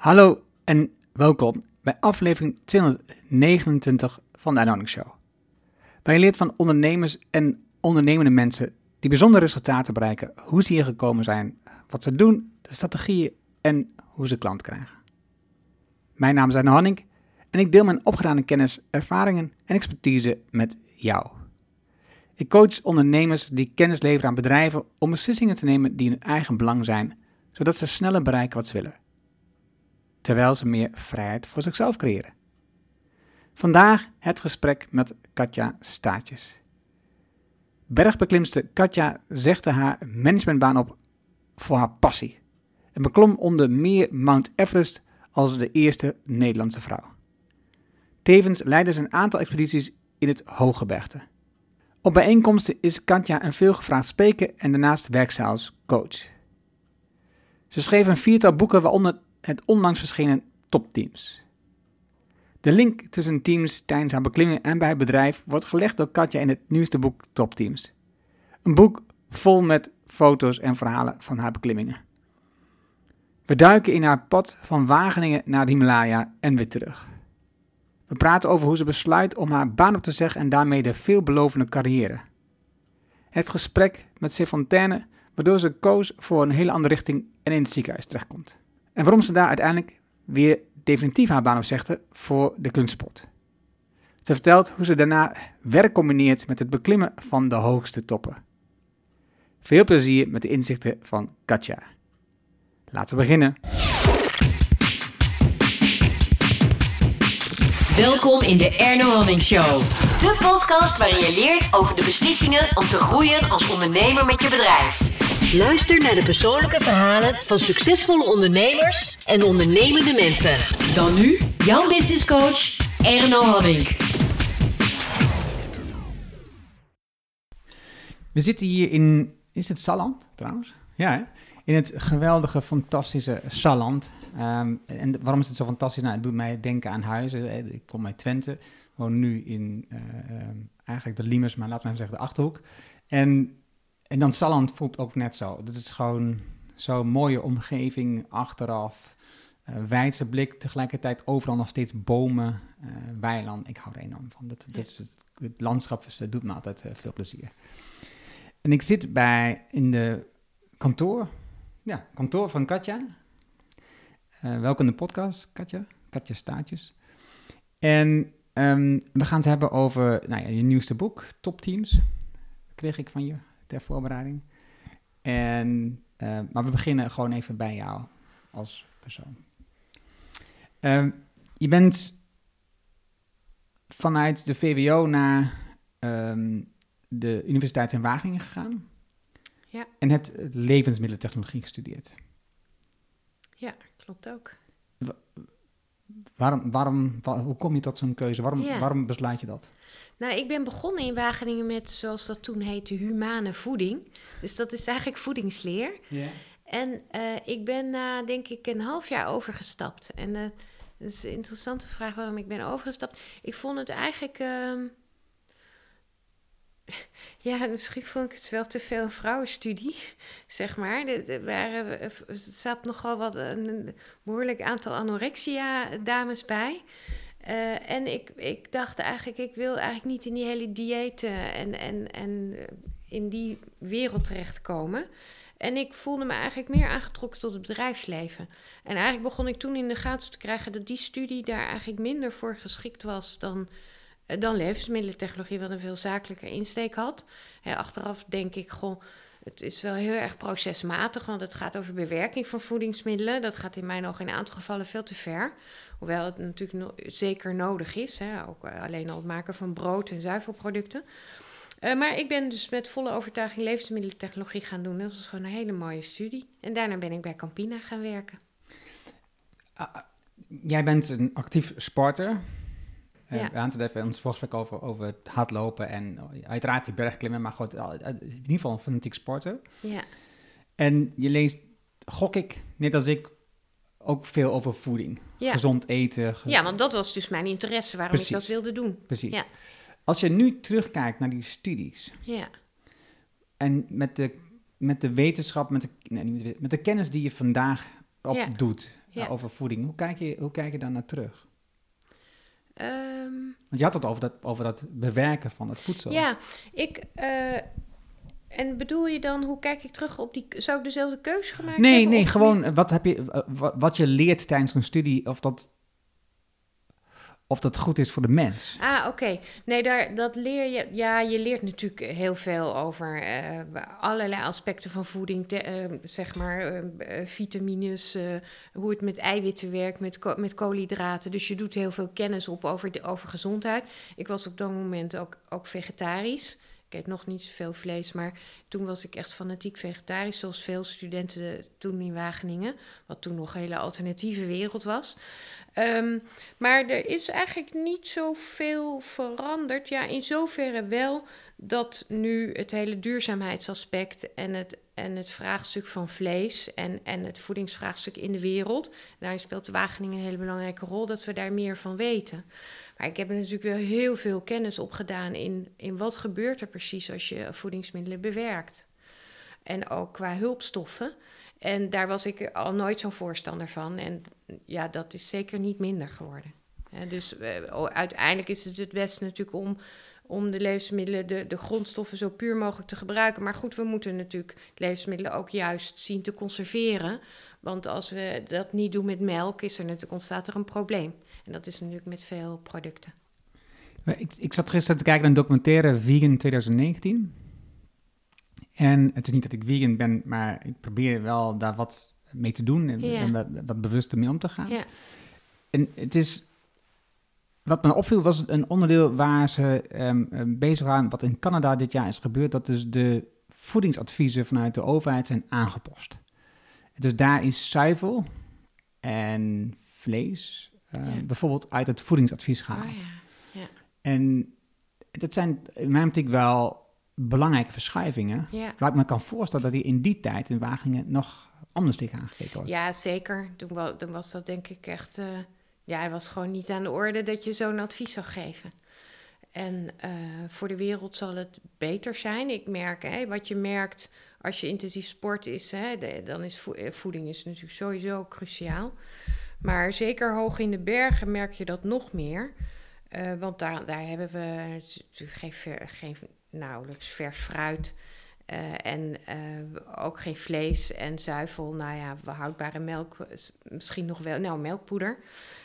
Hallo en welkom bij aflevering 229 van de Anonic Show. Waar je leert van ondernemers en ondernemende mensen die bijzondere resultaten bereiken, hoe ze hier gekomen zijn, wat ze doen, de strategieën en hoe ze klant krijgen. Mijn naam is Arno Hanning en ik deel mijn opgedane kennis, ervaringen en expertise met jou. Ik coach ondernemers die kennis leveren aan bedrijven om beslissingen te nemen die in hun eigen belang zijn, zodat ze sneller bereiken wat ze willen. Terwijl ze meer vrijheid voor zichzelf creëren. Vandaag het gesprek met Katja Staatjes. Bergbeklimster Katja zegde haar managementbaan op voor haar passie en beklom onder meer Mount Everest als de eerste Nederlandse vrouw. Tevens leidde ze een aantal expedities in het Hooggebergte. Op bijeenkomsten is Katja een veelgevraagd spreker en daarnaast werkt ze als coach. Ze schreef een viertal boeken, waaronder het onlangs verschenen Topteams. De link tussen teams tijdens haar beklimming en bij het bedrijf wordt gelegd door Katja in het nieuwste boek Topteams. Een boek vol met foto's en verhalen van haar beklimmingen. We duiken in haar pad van Wageningen naar de Himalaya en weer terug. We praten over hoe ze besluit om haar baan op te zeggen en daarmee de veelbelovende carrière. Het gesprek met Sefontaine, waardoor ze koos voor een hele andere richting en in het ziekenhuis terechtkomt. En waarom ze daar uiteindelijk weer definitief haar baan op zegde voor de kunstsport. Ze vertelt hoe ze daarna werk combineert met het beklimmen van de hoogste toppen. Veel plezier met de inzichten van Katja. Laten we beginnen. Welkom in de Erno Hamming Show. De podcast waarin je leert over de beslissingen om te groeien als ondernemer met je bedrijf. Luister naar de persoonlijke verhalen van succesvolle ondernemers en ondernemende mensen. Dan nu jouw business coach Erno Hamming. We zitten hier in, is het Salland trouwens? Ja, hè? in het geweldige, fantastische Salland. Ehm, en waarom is het zo fantastisch? Nou, het doet mij denken aan huizen. Ik kom uit Twente, woon nu in eh, ehm, eigenlijk de Liemers, maar laten we zeggen de Achterhoek. En, en dan Salland voelt ook net zo. Dat is gewoon zo'n mooie omgeving achteraf. Uh, wijdse blik, tegelijkertijd overal nog steeds bomen, uh, weiland. Ik hou er enorm van. Dat, dat is het, het landschap is, doet me altijd veel plezier. En ik zit bij in de kantoor, ja, kantoor van Katja. Welkom in de podcast, Katja. Katja Staatjes. En um, we gaan het hebben over nou ja, je nieuwste boek, Top Teams. Dat kreeg ik van je ter voorbereiding. En, uh, maar we beginnen gewoon even bij jou als persoon. Uh, je bent vanuit de VWO naar um, de Universiteit in Wageningen gegaan. Ja. En hebt levensmiddelentechnologie gestudeerd. Ja, klopt ook. Waarom, waarom, waar, hoe kom je tot zo'n keuze? Waarom, Ja. waarom besluit je dat? Nou, ik ben begonnen in Wageningen met, zoals dat toen heette, humane voeding. Dus dat is eigenlijk voedingsleer. Ja. En eh, ik ben na, denk ik, een half jaar overgestapt. En eh, dat is een interessante vraag waarom ik ben overgestapt. Ik vond het eigenlijk... ehm, Ja, misschien vond ik het wel te veel een vrouwenstudie, zeg maar. Er, waren, er zat nogal wat een, behoorlijk aantal anorexia-dames bij. Eh, en ik, ik dacht eigenlijk, ik wil eigenlijk niet in die hele diëten en, en, en in die wereld terechtkomen. En ik voelde me eigenlijk meer aangetrokken tot het bedrijfsleven. En eigenlijk begon ik toen in de gaten te krijgen dat die studie daar eigenlijk minder voor geschikt was dan, dan levensmiddelentechnologie, wat een veel zakelijker insteek had. Hè, achteraf denk ik, goh, het is wel heel erg procesmatig, want het gaat over bewerking van voedingsmiddelen. Dat gaat in mijn ogen in een aantal gevallen veel te ver. Hoewel het natuurlijk zeker nodig is, hè, ook eh, alleen al het maken van brood en zuivelproducten. Eh, maar ik ben dus met volle overtuiging levensmiddelentechnologie gaan doen. Dat was gewoon een hele mooie studie. En daarna ben ik bij Campina gaan werken. Ah, jij bent een actief sporter. Eh, Ja. We hadden het even ons voorgesprek over, over het hardlopen en oh, uiteraard die bergklimmen, maar goed, eh, in ieder geval een fanatiek sporter. Ja, En je leest, gok ik, net als ik, ook veel over voeding. ja. Gezond eten. ge- ja want dat was dus mijn interesse waarom Precies. ik dat wilde doen. Precies. Ja. Als je nu terugkijkt naar die studies Ja, en met de, met de wetenschap, met de, nee, met de, kennis die je vandaag opdoet, Ja. over voeding. Hoe kijk, je, hoe kijk je daar naar terug? Ehm, Want je had het over dat, over dat bewerken van het voedsel. ja, ik. eh, en bedoel je dan, hoe kijk ik terug op die. Zou ik dezelfde keuze gemaakt Nee, hebben? nee, of gewoon wat, heb je, eh, wa- wat je leert tijdens een studie, of dat, of dat goed is voor de mens. Ah, oké. Nee, daar, dat leer je. Ja, je leert natuurlijk heel veel over eh, allerlei aspecten van voeding. te- eh, zeg maar eh, vitamines, eh, hoe het met eiwitten werkt, met, met koolhydraten. Dus je doet heel veel kennis op over, de, over gezondheid. Ik was op dat moment ook, ook vegetarisch. Ik eet nog niet zoveel vlees, maar toen was ik echt fanatiek vegetarisch, zoals veel studenten toen in Wageningen, wat toen nog een hele alternatieve wereld was. Ehm, maar er is eigenlijk niet zoveel veranderd. Ja, in zoverre wel dat nu het hele duurzaamheidsaspect en het, en het vraagstuk van vlees en, en het voedingsvraagstuk in de wereld, daarin speelt Wageningen een hele belangrijke rol, dat we daar meer van weten. Maar ik heb er natuurlijk wel heel veel kennis op gedaan in, in wat gebeurt er precies als je voedingsmiddelen bewerkt. En ook qua hulpstoffen. En daar was ik al nooit zo'n voorstander van. En ja, dat is zeker niet minder geworden. Dus eh, uiteindelijk is het het beste natuurlijk om, om de levensmiddelen, de, de grondstoffen zo puur mogelijk te gebruiken. Maar goed, we moeten natuurlijk levensmiddelen ook juist zien te conserveren. Want als we dat niet doen met melk, is er natuurlijk, ontstaat er een probleem. En dat is natuurlijk met veel producten. Ik, ik zat gisteren te kijken naar een documentaire Vegan 2019. En het is niet dat ik vegan ben, maar ik probeer wel daar wat mee te doen en, Ja. en wat, wat bewuster mee om te gaan. Ja, En het is. Wat me opviel was een onderdeel waar ze ehm, ehm, bezig waren, wat in Canada dit jaar is gebeurd, dat dus de voedingsadviezen vanuit de overheid zijn aangepast. Dus daar is zuivel en vlees eh, Ja. bijvoorbeeld uit het voedingsadvies gehaald. oh, ja. En dat zijn in mijn optiek wel belangrijke verschuivingen. Waar ik me kan voorstellen dat die in die tijd in Wageningen nog anders tegen aangekeken wordt. Ja, zeker. Toen, wa- toen was dat denk ik echt... eh, ja, het was gewoon niet aan de orde dat je zo'n advies zou geven. En eh, voor de wereld zal het beter zijn. Ik merk, hè, wat je merkt als je intensief sport is... Hè, de- dan is vo- voeding is natuurlijk sowieso cruciaal. Maar zeker hoog in de bergen merk je dat nog meer. Eh, want daar, daar hebben we geen, geen nauwelijks vers fruit... Eh, en eh, ook geen vlees en zuivel. Nou ja, houdbare melk, is misschien nog wel. Nou, melkpoeder.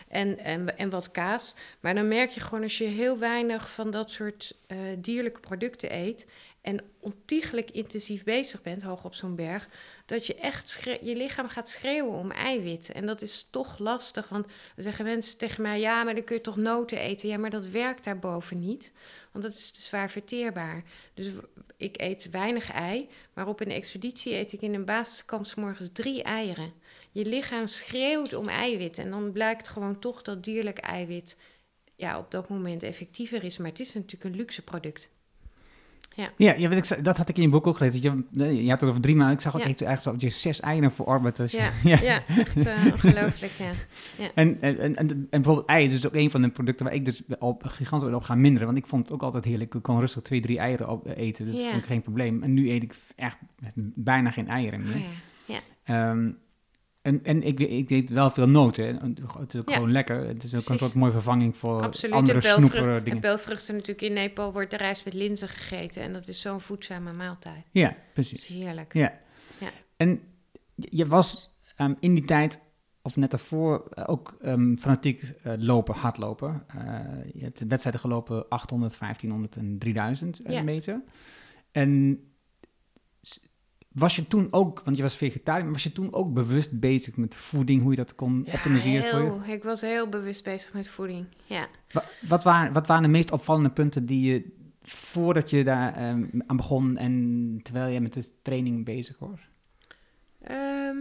En, en, en wat kaas. Maar dan merk je gewoon als je heel weinig van dat soort dierlijke producten eet. En ontiegelijk intensief bezig bent, hoog op zo'n berg. Dat je echt je lichaam gaat schreeuwen om eiwit. En dat is toch lastig. Want dan zeggen mensen tegen mij: ja, maar dan kun je toch noten eten. Ja, maar dat werkt daarboven niet. Want dat is te zwaar verteerbaar. Dus ik eet weinig ei, maar op een expeditie eet ik in een basiskamp morgens drie eieren. Je lichaam schreeuwt om eiwit en dan blijkt gewoon toch dat dierlijk eiwit ja, op dat moment effectiever is. Maar het is natuurlijk een luxe product. Ja, ja ik, dat had ik in je boek ook gelezen. Je, je had het over drie maanden. Ik zag ook Ja. echt eigenlijk zo, je zes eieren voor. Dus, Ja, ja. ja. echt eh, ongelooflijk, ja. En, en, en, en bijvoorbeeld ei is dus ook een van de producten waar ik dus op gigantisch op ga minderen. Want ik vond het ook altijd heerlijk. Ik kon rustig twee, drie eieren op, eten. Dus Ja. dat vond ik geen probleem. En nu eet ik echt bijna geen eieren meer. Oh, ja. Ehm, en en ik, ik eet wel veel noten. En Het is ook Ja. gewoon lekker. Het is ook een soort mooie vervanging voor Absoluut. andere snoepere en dingen. pelvruchten natuurlijk in Nepal wordt de rijst met linzen gegeten. En dat is zo'n voedzame maaltijd. Ja, Dat precies. is heerlijk. Ja. Ja. En je was ehm, in die tijd, of net daarvoor, eh, ook ehm, fanatiek eh, lopen, hardlopen. Eh, je hebt wedstrijden gelopen 800, 1500 en 3000 Ja. meter. En was je toen ook, want je was vegetariër, maar was je toen ook bewust bezig met voeding, hoe je dat kon optimaliseren voor je? heel, ik was heel bewust bezig met voeding. Ja. Wa- Wat waren, wat waren de meest opvallende punten die je, voordat je daar ehm, aan begon en terwijl je met de training bezig was? Ehm,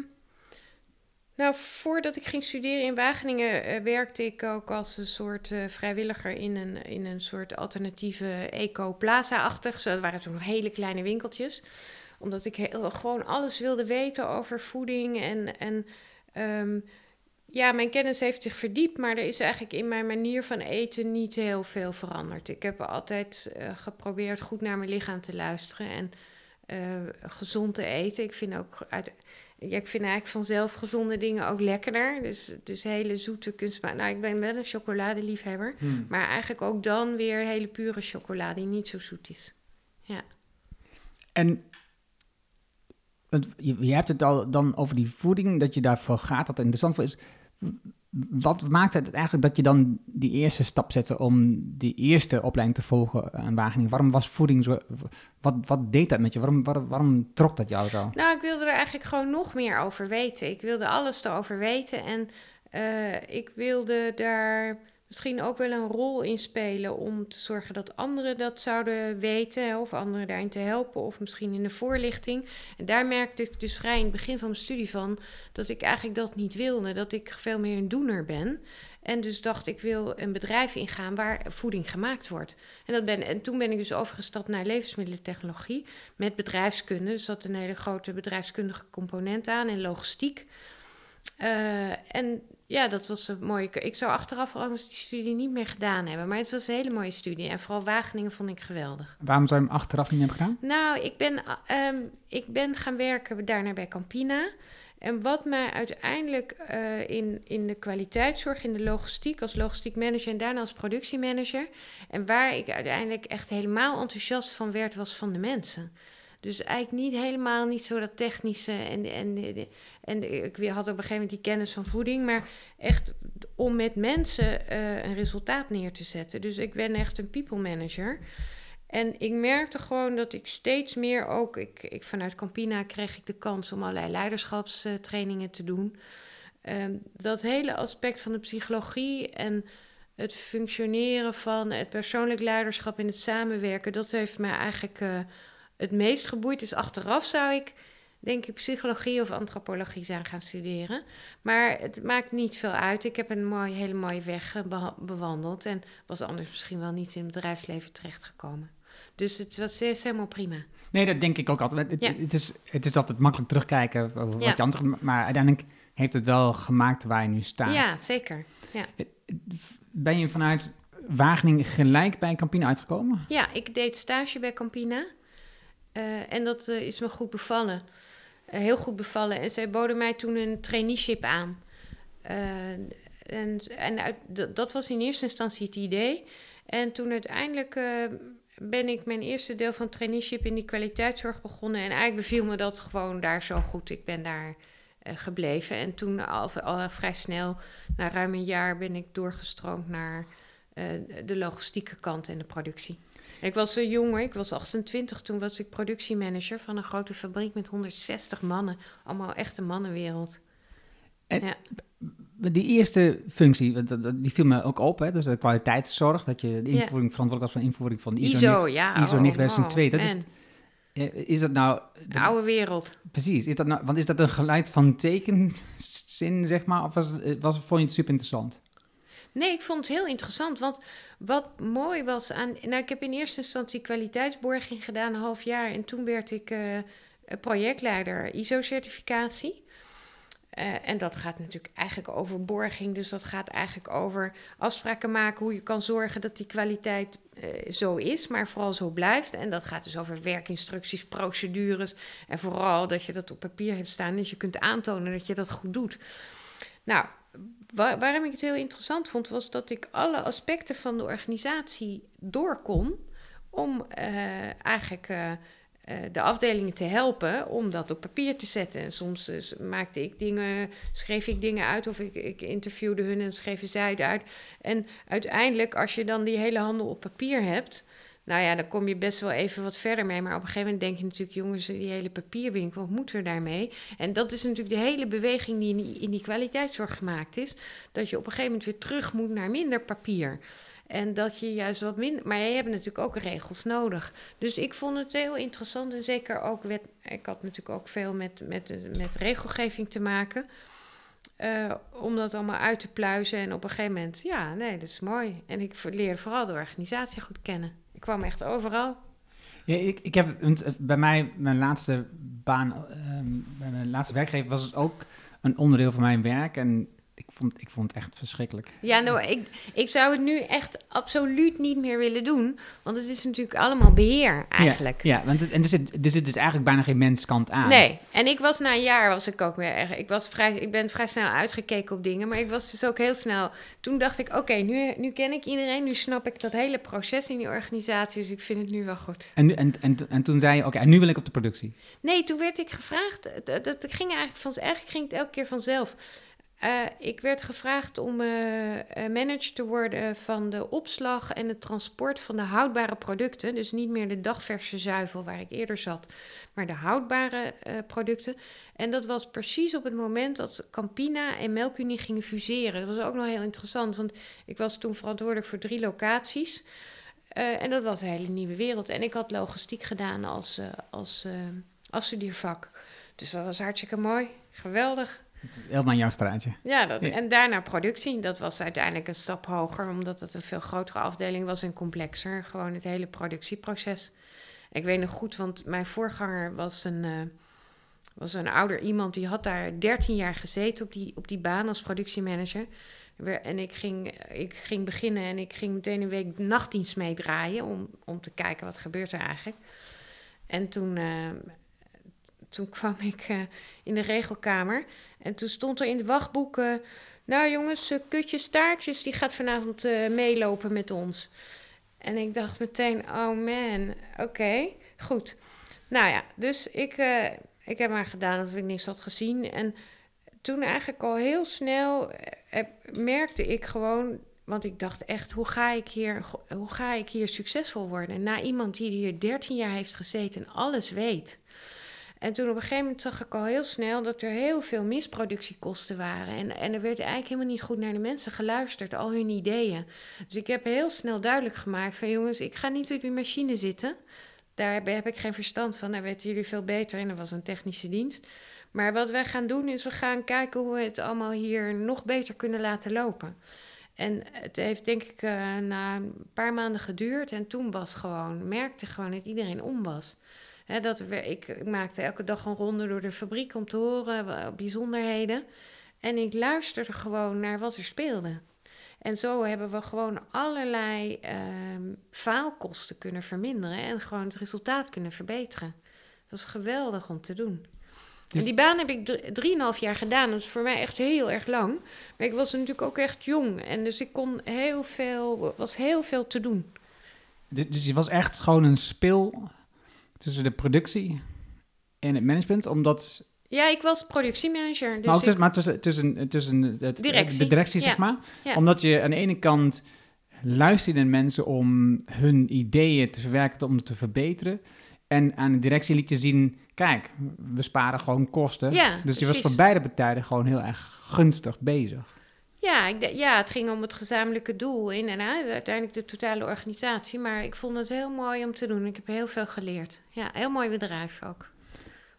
nou, voordat ik ging studeren in Wageningen eh, werkte ik ook als een soort eh, vrijwilliger in een, in een soort alternatieve eco-plaza-achtig. Zo, Dat waren toen nog hele kleine winkeltjes. Omdat ik heel, gewoon alles wilde weten over voeding en... en ehm, ja, mijn kennis heeft zich verdiept, maar er is eigenlijk in mijn manier van eten niet heel veel veranderd. Ik heb altijd eh, geprobeerd goed naar mijn lichaam te luisteren en eh, gezond te eten. Ik vind ook uit, ja, ik vind eigenlijk vanzelf gezonde dingen ook lekkerder. Dus, dus hele zoete kunstmaat. Nou, ik ben wel een chocoladeliefhebber. Hmm. Maar eigenlijk ook dan weer hele pure chocolade die niet zo zoet is. Ja. En je, hebt het al dan over die voeding, dat je daarvoor gaat, dat interessant voor is. Wat maakt het eigenlijk dat je dan die eerste stap zette om die eerste opleiding te volgen aan Wageningen? Waarom was voeding zo... Wat, wat deed dat met je? Waarom, waarom, waarom trok dat jou zo? Nou, ik wilde er eigenlijk gewoon nog meer over weten. Ik wilde alles erover weten. En eh, ik wilde daar misschien ook wel een rol in spelen om te zorgen dat anderen dat zouden weten. Of anderen daarin te helpen. Of misschien in de voorlichting. En daar merkte ik dus vrij in het begin van mijn studie van dat ik eigenlijk dat niet wilde. Dat ik veel meer een doener ben. En dus dacht ik wil een bedrijf ingaan waar voeding gemaakt wordt. En, dat ben, en toen ben ik dus overgestapt naar levensmiddelentechnologie met bedrijfskunde. Dus dat een hele grote bedrijfskundige component aan en logistiek. Eh, en ja, dat was een mooie. Ik zou achteraf overigens die studie niet meer gedaan hebben. Maar het was een hele mooie studie. En vooral Wageningen vond ik geweldig. Waarom zou je hem achteraf niet hebben gedaan? Nou, ik ben, ehm, ik ben gaan werken daarna bij Campina. En wat mij uiteindelijk eh, in, in de kwaliteitszorg, in de logistiek, als logistiek manager en daarna als productiemanager. En waar ik uiteindelijk echt helemaal enthousiast van werd, was van de mensen. Dus eigenlijk niet helemaal niet zo dat technische. En, en, en, en ik had op een gegeven moment die kennis van voeding. Maar echt om met mensen eh, een resultaat neer te zetten. Dus ik ben echt een people manager. En ik merkte gewoon dat ik steeds meer ook... Ik, ik, vanuit Campina kreeg ik de kans om allerlei leiderschapstrainingen te doen. Ehm, dat hele aspect van de psychologie en het functioneren van het persoonlijk leiderschap en het samenwerken... dat heeft mij eigenlijk eh, het meest geboeid. Dus achteraf zou ik, denk ik, psychologie of antropologie zijn gaan studeren. Maar het maakt niet veel uit. Ik heb een mooie, hele mooie weg eh, bewandeld... en was anders misschien wel niet in het bedrijfsleven terechtgekomen. Dus het was zeer, helemaal prima. Nee, dat denk ik ook altijd. Het, Ja. het, is, het is altijd makkelijk terugkijken wat Ja. je anders... Maar uiteindelijk heeft het wel gemaakt waar je nu staat. Ja, zeker. Ja. Ben je vanuit Wageningen gelijk bij Campina uitgekomen? ja, ik deed stage bij Campina. Eh, en dat eh, is me goed bevallen. Eh, heel goed bevallen. En zij boden mij toen een traineeship aan. En en dat- was in eerste instantie het idee. En toen uiteindelijk ben ik mijn eerste deel van traineeship in die kwaliteitszorg begonnen. En eigenlijk beviel me dat gewoon daar zo goed. Ik ben daar gebleven. En toen al, al vrij snel, na ruim een jaar, ben ik doorgestroomd naar de logistieke kant en de productie. Ik was uh, jonger, ik was 28, toen was ik productiemanager van een grote fabriek met 160 mannen. Allemaal echt een mannenwereld. En Ja. Die eerste functie, die viel me ook op, hè? dus de kwaliteitszorg, dat je de Ja. invoering verantwoordelijk was van de invoering van de ISO, ISO, ja. ISO oh, 9002. dat is, is dat nou, de oude wereld. precies, is dat nou, want is dat een geluid van tekenzin, zeg maar, of was, was, vond je het super interessant? Nee, ik vond het heel interessant. Want wat mooi was aan. Nou, ik heb in eerste instantie kwaliteitsborging gedaan, een half jaar. En toen werd ik eh, projectleider ISO-certificatie. Eh, en dat gaat natuurlijk eigenlijk over borging. Dus dat gaat eigenlijk over afspraken maken hoe je kan zorgen dat die kwaliteit eh, zo is, maar vooral zo blijft. En dat gaat dus over werkinstructies, procedures. En vooral dat je dat op papier hebt staan. Dat je kunt aantonen dat je dat goed doet. Nou, Waar, waarom ik het heel interessant vond, was dat ik alle aspecten van de organisatie door kon om eh, eigenlijk eh, eh, de afdelingen te helpen om dat op papier te zetten. En soms maakte ik dingen, schreef ik dingen uit of ik, ik interviewde hun en schreven zij het uit. En uiteindelijk, als je dan die hele handel op papier hebt, nou ja, dan kom je best wel even wat verder mee. Maar op een gegeven moment denk je natuurlijk, jongens, die hele papierwinkel, wat moeten we daarmee? En dat is natuurlijk de hele beweging die in die, kwaliteitszorg gemaakt is. Dat je op een gegeven moment weer terug moet naar minder papier. En dat je juist wat minder. Maar jij hebt natuurlijk ook regels nodig. Dus ik vond het heel interessant. En zeker ook. Wet, ik had natuurlijk ook veel met, met, met regelgeving te maken. Uh, om dat allemaal uit te pluizen. En op een gegeven moment. Ja, nee, dat is mooi. En ik leerde vooral de organisatie goed kennen. Kwam echt overal. Ja, ik, ik heb bij mij, mijn laatste baan, uh, bij mijn laatste werkgever was het ook een onderdeel van mijn werk. En ik, vond, ik vond het echt verschrikkelijk. Ja, nou, ik, ik zou het nu echt absoluut niet meer willen doen. Want het is natuurlijk allemaal beheer, eigenlijk. Ja, ja want het, en er zit, er zit dus eigenlijk bijna geen menskant aan. Nee, en ik was na een jaar was ik ook weer erg. Ik, was vrij, ik ben vrij snel uitgekeken op dingen, maar ik was dus ook heel snel. Toen dacht ik, oké, nu, nu ken ik iedereen, nu snap ik dat hele proces in die organisatie, dus ik vind het nu wel goed. En, nu- en, en, en toen zei je, oké, en nu wil ik op de productie. Nee, toen werd ik gevraagd. Dat, dat ging eigenlijk, van, eigenlijk ging het elke keer vanzelf. Eh, ik werd gevraagd om eh, eh, manager te worden van de opslag en het transport van de houdbare producten. Dus niet meer de dagverse zuivel waar ik eerder zat, maar de houdbare producten. En dat was precies op het moment dat Campina en Melkunie gingen fuseren. Dat was ook nog heel interessant, want ik was toen verantwoordelijk voor drie locaties. En dat was een hele nieuwe wereld. En ik had logistiek gedaan als, als afstudeervak. Dus dat was hartstikke mooi. Geweldig. Het is helemaal jouw straatje. Ja, dat, Ja. en daarna productie. Dat was uiteindelijk een stap hoger, omdat het een veel grotere afdeling was en complexer. Gewoon het hele productieproces. Ik weet nog goed, want mijn voorganger was een, eh, was een ouder iemand die had daar 13 jaar gezeten op die, op die baan als productiemanager. En ik ging, ik ging beginnen en ik ging meteen een week nachtdienst meedraaien om, om te kijken wat gebeurt er eigenlijk. En toen, eh, toen kwam ik eh, in de regelkamer en toen stond er in het wachtboek... eh, nou jongens, eh, Kutje Staartjes die gaat vanavond meelopen met ons. En ik dacht meteen, oh man, oké, goed. Nou ja, dus ik, ik heb maar gedaan alsof ik niks had gezien. En toen eigenlijk al heel snel merkte ik gewoon... Want ik dacht echt, hoe ga ik hier, hoe ga ik hier succesvol worden? Na iemand die hier 13 jaar heeft gezeten en alles weet. En toen op een gegeven moment zag ik al heel snel dat er heel veel misproductiekosten waren. En, en er werd eigenlijk helemaal niet goed naar de mensen geluisterd, al hun ideeën. Dus ik heb heel snel duidelijk gemaakt van jongens, ik ga niet op die machine zitten. Daar heb, ik geen verstand van, daar weten jullie veel beter in. Dat was een technische dienst. Maar wat wij gaan doen is, we gaan kijken hoe we het allemaal hier nog beter kunnen laten lopen. En het heeft denk ik eh, na een paar maanden geduurd. En toen was gewoon, merkte gewoon dat iedereen om was. Dat we, ik, ik maakte elke dag een ronde door de fabriek om te horen bijzonderheden. En ik luisterde gewoon naar wat er speelde. En zo hebben we gewoon allerlei ehm, faalkosten kunnen verminderen en gewoon het resultaat kunnen verbeteren. Dat was geweldig om te doen. Dus- En die baan heb ik drie- drieënhalf jaar gedaan. Dat is voor mij echt heel erg lang. Maar ik was natuurlijk ook echt jong. En dus ik kon heel veel, was heel veel te doen. Dus, je was echt gewoon een spil tussen de productie en het management, omdat... Ja, ik was productiemanager. Dus maar ook ik- tussen, maar tussen, tussen, tussen het, Directie. de directie, Ja. zeg maar. Ja. Omdat je aan de ene kant luistert naar mensen om hun ideeën te verwerken, om het te verbeteren. En aan de directie liet je zien, kijk, we sparen gewoon kosten. Ja, dus je was voor beide partijen gewoon heel erg gunstig bezig. Ja, ik, ja, het ging om het gezamenlijke doel in en uit, uiteindelijk de totale organisatie. Maar ik vond het heel mooi om te doen. Ik heb heel veel geleerd. Ja, heel mooi bedrijf ook.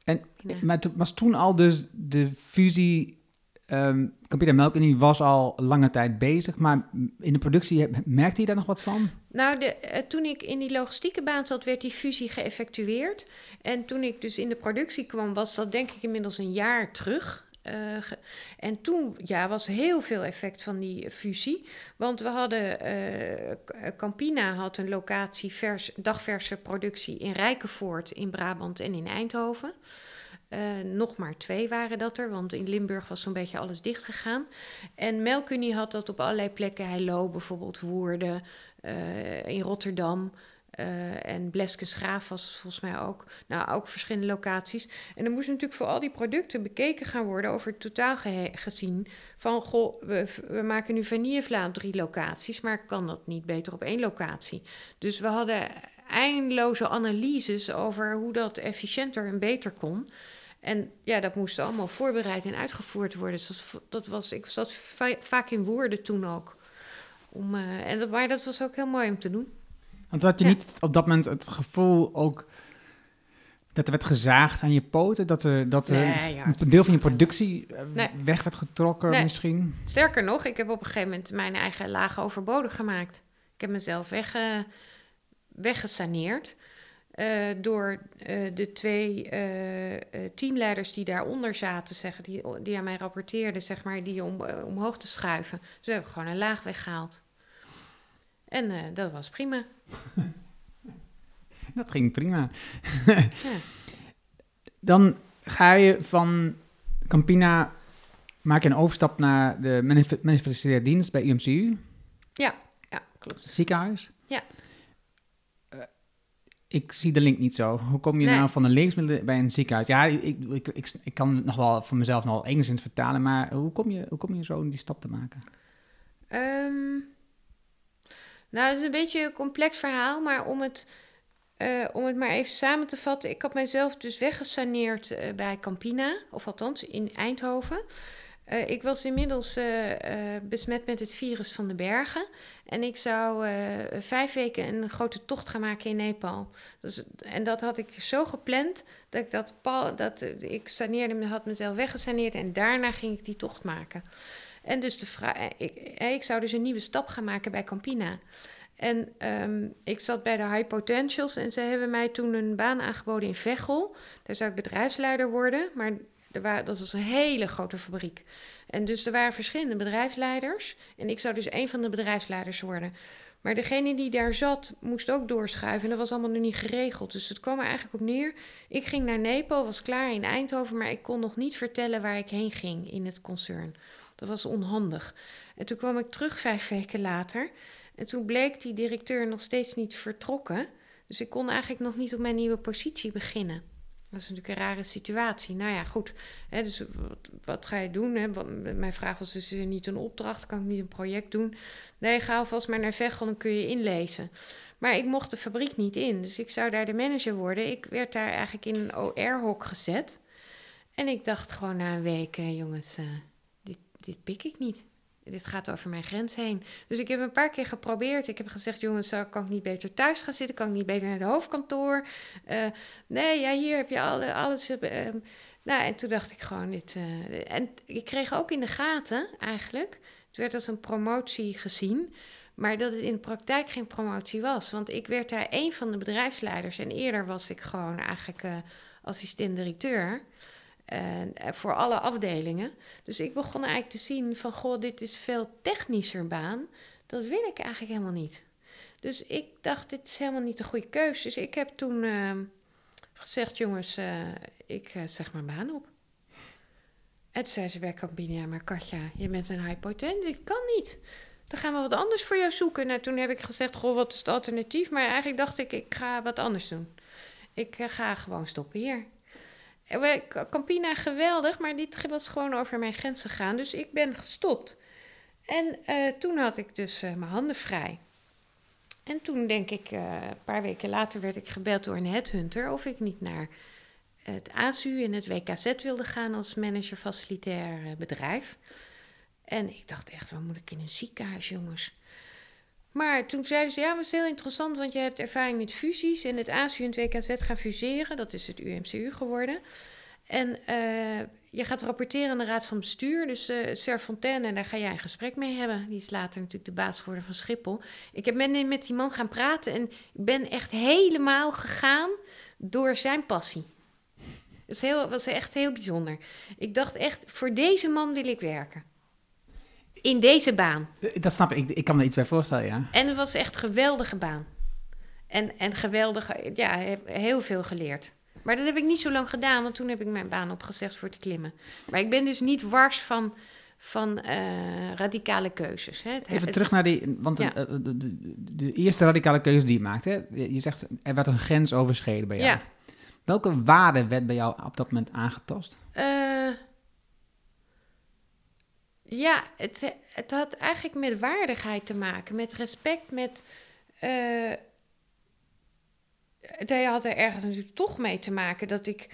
En, Ja. Maar het was toen al dus de fusie... ehm Campina Melkunie was al lange tijd bezig, maar in de productie merkte je daar nog wat van? Nou, de, eh, toen ik in die logistieke baan zat, werd die fusie geëffectueerd. En toen ik dus in de productie kwam, was dat denk ik inmiddels een jaar terug. Eh, en toen ja, was heel veel effect van die fusie. Want we hadden, eh, Campina had een locatie vers, dagverse productie in Rijkenvoort, in Brabant en in Eindhoven. Eh, nog maar twee waren dat er, want in Limburg was zo'n beetje alles dicht gegaan. En Melkunie had dat op allerlei plekken. Heilo bijvoorbeeld, Woerden, in Rotterdam. Eh, en Bleskensgraaf was volgens mij ook. Nou, ook verschillende locaties. En er moest natuurlijk voor al die producten bekeken gaan worden over het totaal gezien. Van, goh, we, we maken nu vanillevla op drie locaties, maar kan dat niet beter op één locatie? Dus we hadden eindeloze analyses over hoe dat efficiënter en beter kon. En ja, dat moest allemaal voorbereid en uitgevoerd worden. Dus dat, was, ik zat va- vaak in woorden toen ook. Om, eh, en maar dat was ook heel mooi om te doen. Want had je Ja. niet op dat moment het gevoel ook dat er werd gezaagd aan je poten? Dat, er, dat er Nee, ja. een deel van je productie eh, Nee. weg werd getrokken Nee. misschien? Sterker nog, ik heb op een gegeven moment mijn eigen lagen overbodig gemaakt. Ik heb mezelf weg, weggesaneerd. eh, door eh, de twee teamleiders die daaronder zaten, zeg, die, die aan mij rapporteerden, zeg maar, die om, omhoog te schuiven. Dus we hebben gewoon een laag weggehaald. En dat was prima. Dat ging prima. Ja. Dan ga je van Campina, maak je een overstap naar de manif- manifestaire dienst bij UMCU, Ja, ja, klopt. het ziekenhuis. Ja. Eh, ik zie de link niet zo. Hoe kom je Nee. nou van de levensmiddelen bij een ziekenhuis? Ja, ik, ik, ik, ik, kan het nog wel voor mezelf nog wel enigszins vertalen, maar hoe kom je, hoe kom je zo die stap te maken? Ehm, nou, het is een beetje een complex verhaal, maar om het, eh, om het maar even samen te vatten. Ik had mijzelf dus weggesaneerd eh, bij Campina, of althans in Eindhoven. Eh, ik was inmiddels besmet met het virus van de bergen. En ik zou vijf weken een grote tocht gaan maken in Nepal. Dus, en dat had ik zo gepland dat ik dat, dat ik saneerde, had mezelf weggesaneerd en daarna ging ik die tocht maken. En dus de vraag, ik, eh, ik zou dus een nieuwe stap gaan maken bij Campina. En ehm, ik zat bij de High Potentials en ze hebben mij toen een baan aangeboden in Veghel. Daar zou ik bedrijfsleider worden, maar er dat was een hele grote fabriek. En dus er waren verschillende bedrijfsleiders en ik zou dus een van de bedrijfsleiders worden. Maar degene die daar zat, moest ook doorschuiven. En dat was allemaal nog niet geregeld. Dus het kwam er eigenlijk op neer. Ik ging naar Nepal, was klaar in Eindhoven, maar ik kon nog niet vertellen waar ik heen ging in het concern. Dat was onhandig. En toen kwam ik terug vijf weken later. En toen bleek die directeur nog steeds niet vertrokken. Dus ik kon eigenlijk nog niet op mijn nieuwe positie beginnen. Dat is natuurlijk een rare situatie. Nou ja, goed. Hè, dus wat, ga je doen? Hè? Mijn vraag was is er niet een opdracht? Kan ik niet een project doen? Nee, ga alvast maar naar Veghel, dan kun je inlezen. Maar ik mocht de fabriek niet in. Dus ik zou daar de manager worden. Ik werd daar eigenlijk in een OR-hok gezet. En ik dacht gewoon na een week, eh, jongens, eh, dit, pik ik niet. Dit gaat over mijn grens heen. Dus ik heb een paar keer geprobeerd. Ik heb gezegd, jongens, kan ik niet beter thuis gaan zitten? Kan ik niet beter naar het hoofdkantoor? Eh, nee, ja, hier heb je alle, alles. ehm. nou, en toen dacht ik gewoon dit. eh, en ik kreeg ook in de gaten, eigenlijk. Het werd als een promotie gezien. Maar dat het in de praktijk geen promotie was. Want ik werd daar een van de bedrijfsleiders. En eerder was ik gewoon eigenlijk assistent-directeur. En, eh, voor alle afdelingen. Dus ik begon eigenlijk te zien van... goh, dit is veel technischer baan. Dat wil ik eigenlijk helemaal niet. Dus ik dacht, dit is helemaal niet de goede keuze. Dus ik heb toen eh, gezegd... jongens, eh, ik eh, zeg mijn baan op. En toen zei ze bij Campina... ja, maar Katja, je bent een hypotent. Dit kan niet. Dan gaan we wat anders voor jou zoeken. Nou, toen heb ik gezegd, goh, wat is het alternatief? Maar eigenlijk dacht ik, ik ga wat anders doen. Ik ga gewoon stoppen hier. Wij- Campina geweldig, maar dit was gewoon over mijn grens gegaan. Dus ik ben gestopt. En eh, toen had ik dus eh, mijn handen vrij. En toen denk ik, eh, een paar weken later werd ik gebeld door een headhunter... of ik niet naar het ASU en het WKZ wilde gaan als manager facilitair eh, bedrijf. En ik dacht echt, wat moet ik in een ziekenhuis, jongens? Maar toen zeiden ze, ja, maar het is heel interessant, want je hebt ervaring met fusies. En het ASU en het WKZ gaan fuseren, dat is het UMCU geworden. En eh, je gaat rapporteren aan de raad van bestuur. Dus eh Ser Fontaine, en daar ga jij een gesprek mee hebben. Die is later natuurlijk de baas geworden van Schiphol. Ik heb met, met die man gaan praten en ik ben echt helemaal gegaan door zijn passie. Het was echt heel bijzonder. Ik dacht echt, voor deze man wil ik werken. In deze baan. Eh, Dat snap ik. ik. Ik kan me iets bij voorstellen, ja. En het was echt een geweldige baan. En, en geweldig, ja, heb heel veel geleerd. Maar dat heb ik niet zo lang gedaan, want toen heb ik mijn baan opgezegd voor te klimmen. Maar ik ben dus niet wars van, van eh, radicale keuzes. Hè. Het- Even het- terug naar die, want Ja. de, de, de, eerste radicale keuze die je maakt, hè? Je zegt, er werd een grens overschreden bij jou. Ja. Welke waarde werd bij jou op dat moment aangetast? Eh, ja, het, het had eigenlijk met waardigheid te maken, met respect, met. dat had er ergens natuurlijk toch mee te maken dat ik,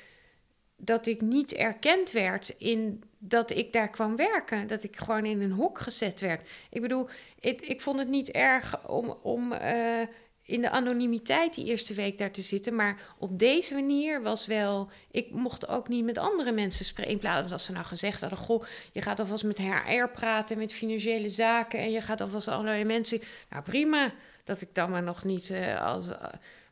dat ik niet erkend werd in dat ik daar kwam werken. Dat ik gewoon in een hok gezet werd. Ik bedoel, ik, ik vond het niet erg om, om eh, in de anonimiteit die eerste week daar te zitten. Maar op deze manier was wel. Ik mocht ook niet met andere mensen spreken. In plaats van als ze nou gezegd hadden: Goh, je gaat alvast met HR praten, met financiële zaken. En je gaat alvast allerlei mensen. Nou prima, dat ik dan maar nog niet eh, als. eh,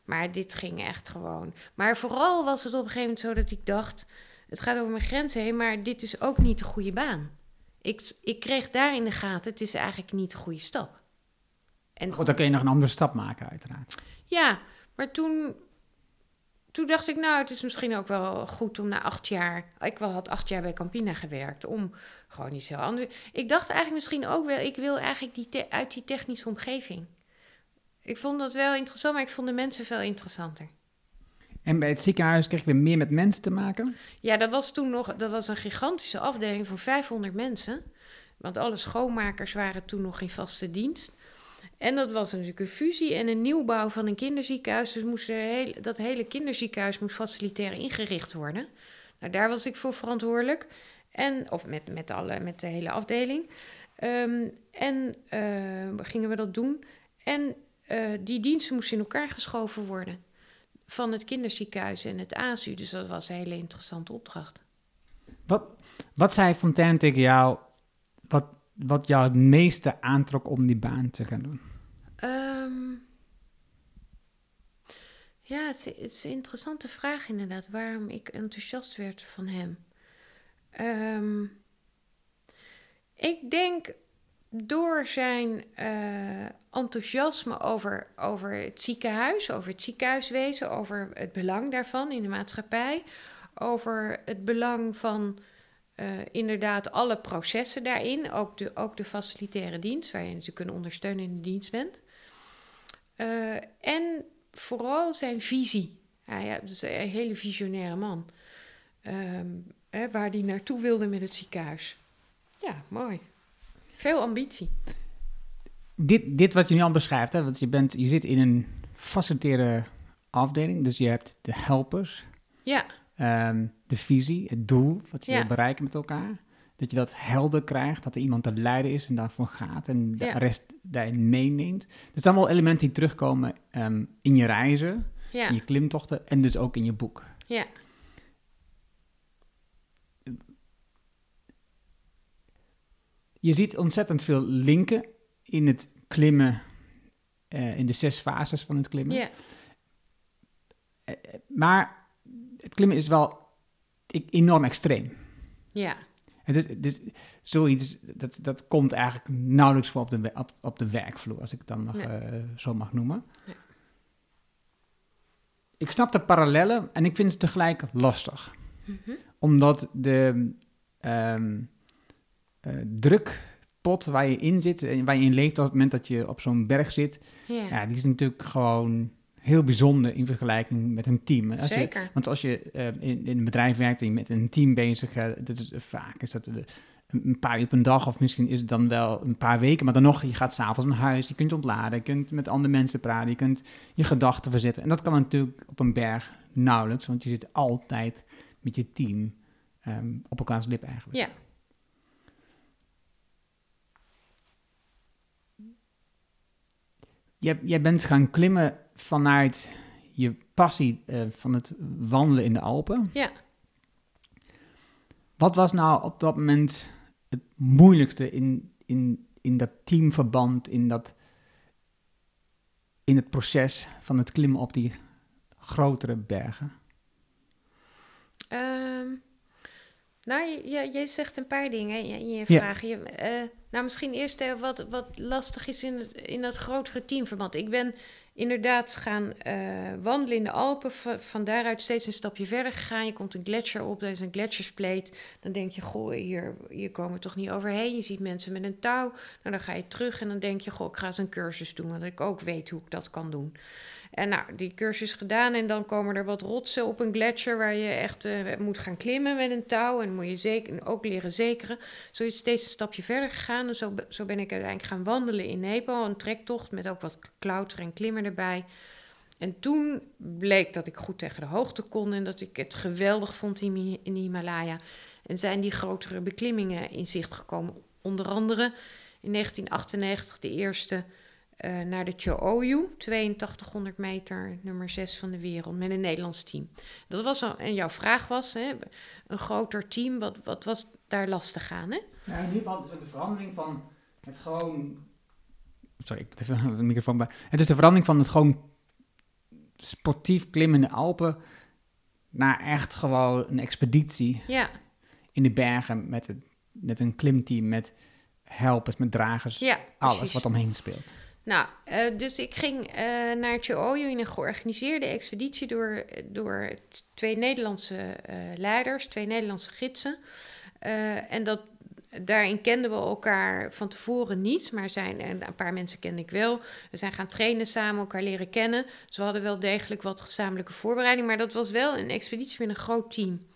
Maar dit ging echt gewoon. Maar vooral was het op een gegeven moment zo dat ik dacht: het gaat over mijn grenzen heen, maar dit is ook niet de goede baan. Ik, ik kreeg daar in de gaten: het is eigenlijk niet de goede stap. En, Goed, dan kun je nog een andere stap maken, uiteraard. Ja, maar toen, toen dacht ik, nou, het is misschien ook wel goed om na acht jaar. Ik wel had acht jaar bij Campina gewerkt, om gewoon iets heel anders. Ik dacht eigenlijk misschien ook wel, ik wil eigenlijk die uit die technische omgeving. Ik vond dat wel interessant, maar ik vond de mensen veel interessanter. En bij het ziekenhuis kreeg je weer meer met mensen te maken? Ja, dat was toen nog dat was een gigantische afdeling van 500 mensen. Want alle schoonmakers waren toen nog in vaste dienst. En dat was natuurlijk een fusie en een nieuwbouw van een kinderziekenhuis. Dus moest heel, dat hele kinderziekenhuis moest facilitair ingericht worden. Nou, daar was ik voor verantwoordelijk. En, of met, met, alle, met de hele afdeling. Ehm, en uh, gingen we dat doen. En uh, die diensten moesten in elkaar geschoven worden. Van het kinderziekenhuis en het ASU. Dus dat was een hele interessante opdracht. Wat, wat zei Fontaine tegen jou, wat, wat jou het meeste aantrok om die baan te gaan doen? Um, ja, het is, een interessante vraag inderdaad, waarom ik enthousiast werd van hem. Um, ik denk door zijn uh, enthousiasme over, over het ziekenhuis, over het ziekenhuiswezen, over het belang daarvan in de maatschappij, over het belang van uh, inderdaad alle processen daarin, ook de, ook de facilitaire dienst, waar je natuurlijk een ondersteunende dienst bent. Uh, en vooral zijn visie. Hij is een hele visionaire man. Um, hè, waar hij naartoe wilde met het ziekenhuis. Ja, mooi. Veel ambitie. Dit, dit wat je nu al beschrijft, hè, want je, bent, je zit in een facilitaire afdeling, dus je hebt de helpers. Ja. Um, de visie, het doel, wat je ja. wil bereiken met elkaar. Dat je dat helder krijgt, dat er iemand te leiden is en daarvoor gaat en de ja. rest daarin meeneemt. Dat zijn allemaal elementen die terugkomen um, in je reizen, ja. in je klimtochten en dus ook in je boek. Ja. Je ziet ontzettend veel linken in het klimmen, uh, in de zes fases van het klimmen. Ja. Uh, maar het klimmen is wel enorm extreem. Ja. En dus, dus zoiets, dat, dat komt eigenlijk nauwelijks voor op de, op, op de werkvloer, als ik het dan nog Nee. uh, zo mag noemen. Nee. Ik snap de parallellen en ik vind het tegelijk lastig. Mhm. Omdat de ehm, eh, drukpot waar je in zit en waar je in leeft op het moment dat je op zo'n berg zit, ja, die is natuurlijk gewoon heel bijzonder in vergelijking met een team. Als je, Zeker. want als je eh, in, in een bedrijf werkt en je met een team bezig, uh, dat is, vaak is dat een paar uur op een dag of misschien is het dan wel een paar weken, maar dan nog, je gaat s'avonds naar huis, je kunt ontladen, je kunt met andere mensen praten, je kunt je gedachten verzetten. En dat kan natuurlijk op een berg nauwelijks, want je zit altijd met je team um, op elkaars lip eigenlijk. Ja. Jij, jij bent gaan klimmen vanuit je passie uh, van het wandelen in de Alpen. Ja. Wat was nou op dat moment het moeilijkste in, in, in dat teamverband, in, dat, in het proces van het klimmen op die grotere bergen? Um, nou, je, je, zegt een paar dingen in je vraag. Je, uh, nou, misschien eerst uh, wat, wat lastig is in, het, in dat grotere teamverband. Ik ben inderdaad gaan uh, wandelen in de Alpen. Van daaruit steeds een stapje verder gegaan. Je komt een gletsjer op, dat is een gletsjerspleet. Dan denk je, goh, hier, hier komen we toch niet overheen. Je ziet mensen met een touw. Nou, dan ga je terug en dan denk je, goh, ik ga eens een cursus doen. Want ik ook weet hoe ik dat kan doen. En nou, die cursus gedaan en dan komen er wat rotsen op een gletsjer waar je echt uh, moet gaan klimmen met een touw. En moet je zeker, ook leren zekeren. Zo is steeds een stapje verder gegaan. En zo, zo ben ik uiteindelijk gaan wandelen in Nepal. Een trektocht met ook wat klauteren en klimmen erbij. En toen bleek dat ik goed tegen de hoogte kon en dat ik het geweldig vond in de Himalaya. En zijn die grotere beklimmingen in zicht gekomen. Onder andere in 1998 de eerste uh, naar de Cho-Oyu, 8200 meter, nummer 6 van de wereld, met een Nederlands team. Dat was al, en jouw vraag was, hè, een groter team, wat, wat was daar lastig aan? Hè? In ieder geval de verandering van het gewoon... Sorry, ik moet even de microfoon bij. Het is de verandering van het gewoon sportief klimmen in de Alpen naar echt gewoon een expeditie Ja, in de bergen met een, met een klimteam, met helpers, met dragers, ja alles precies. wat omheen speelt. Nou, eh, dus ik ging eh, naar Tjeojo in een georganiseerde expeditie door, door twee Nederlandse eh, leiders, twee Nederlandse gidsen. En dat, daarin kenden we elkaar van tevoren niet, maar zijn, en een paar mensen kende ik wel. We zijn gaan trainen samen, elkaar leren kennen. Dus we hadden wel degelijk wat gezamenlijke voorbereiding, maar dat was wel een expeditie met een groot team.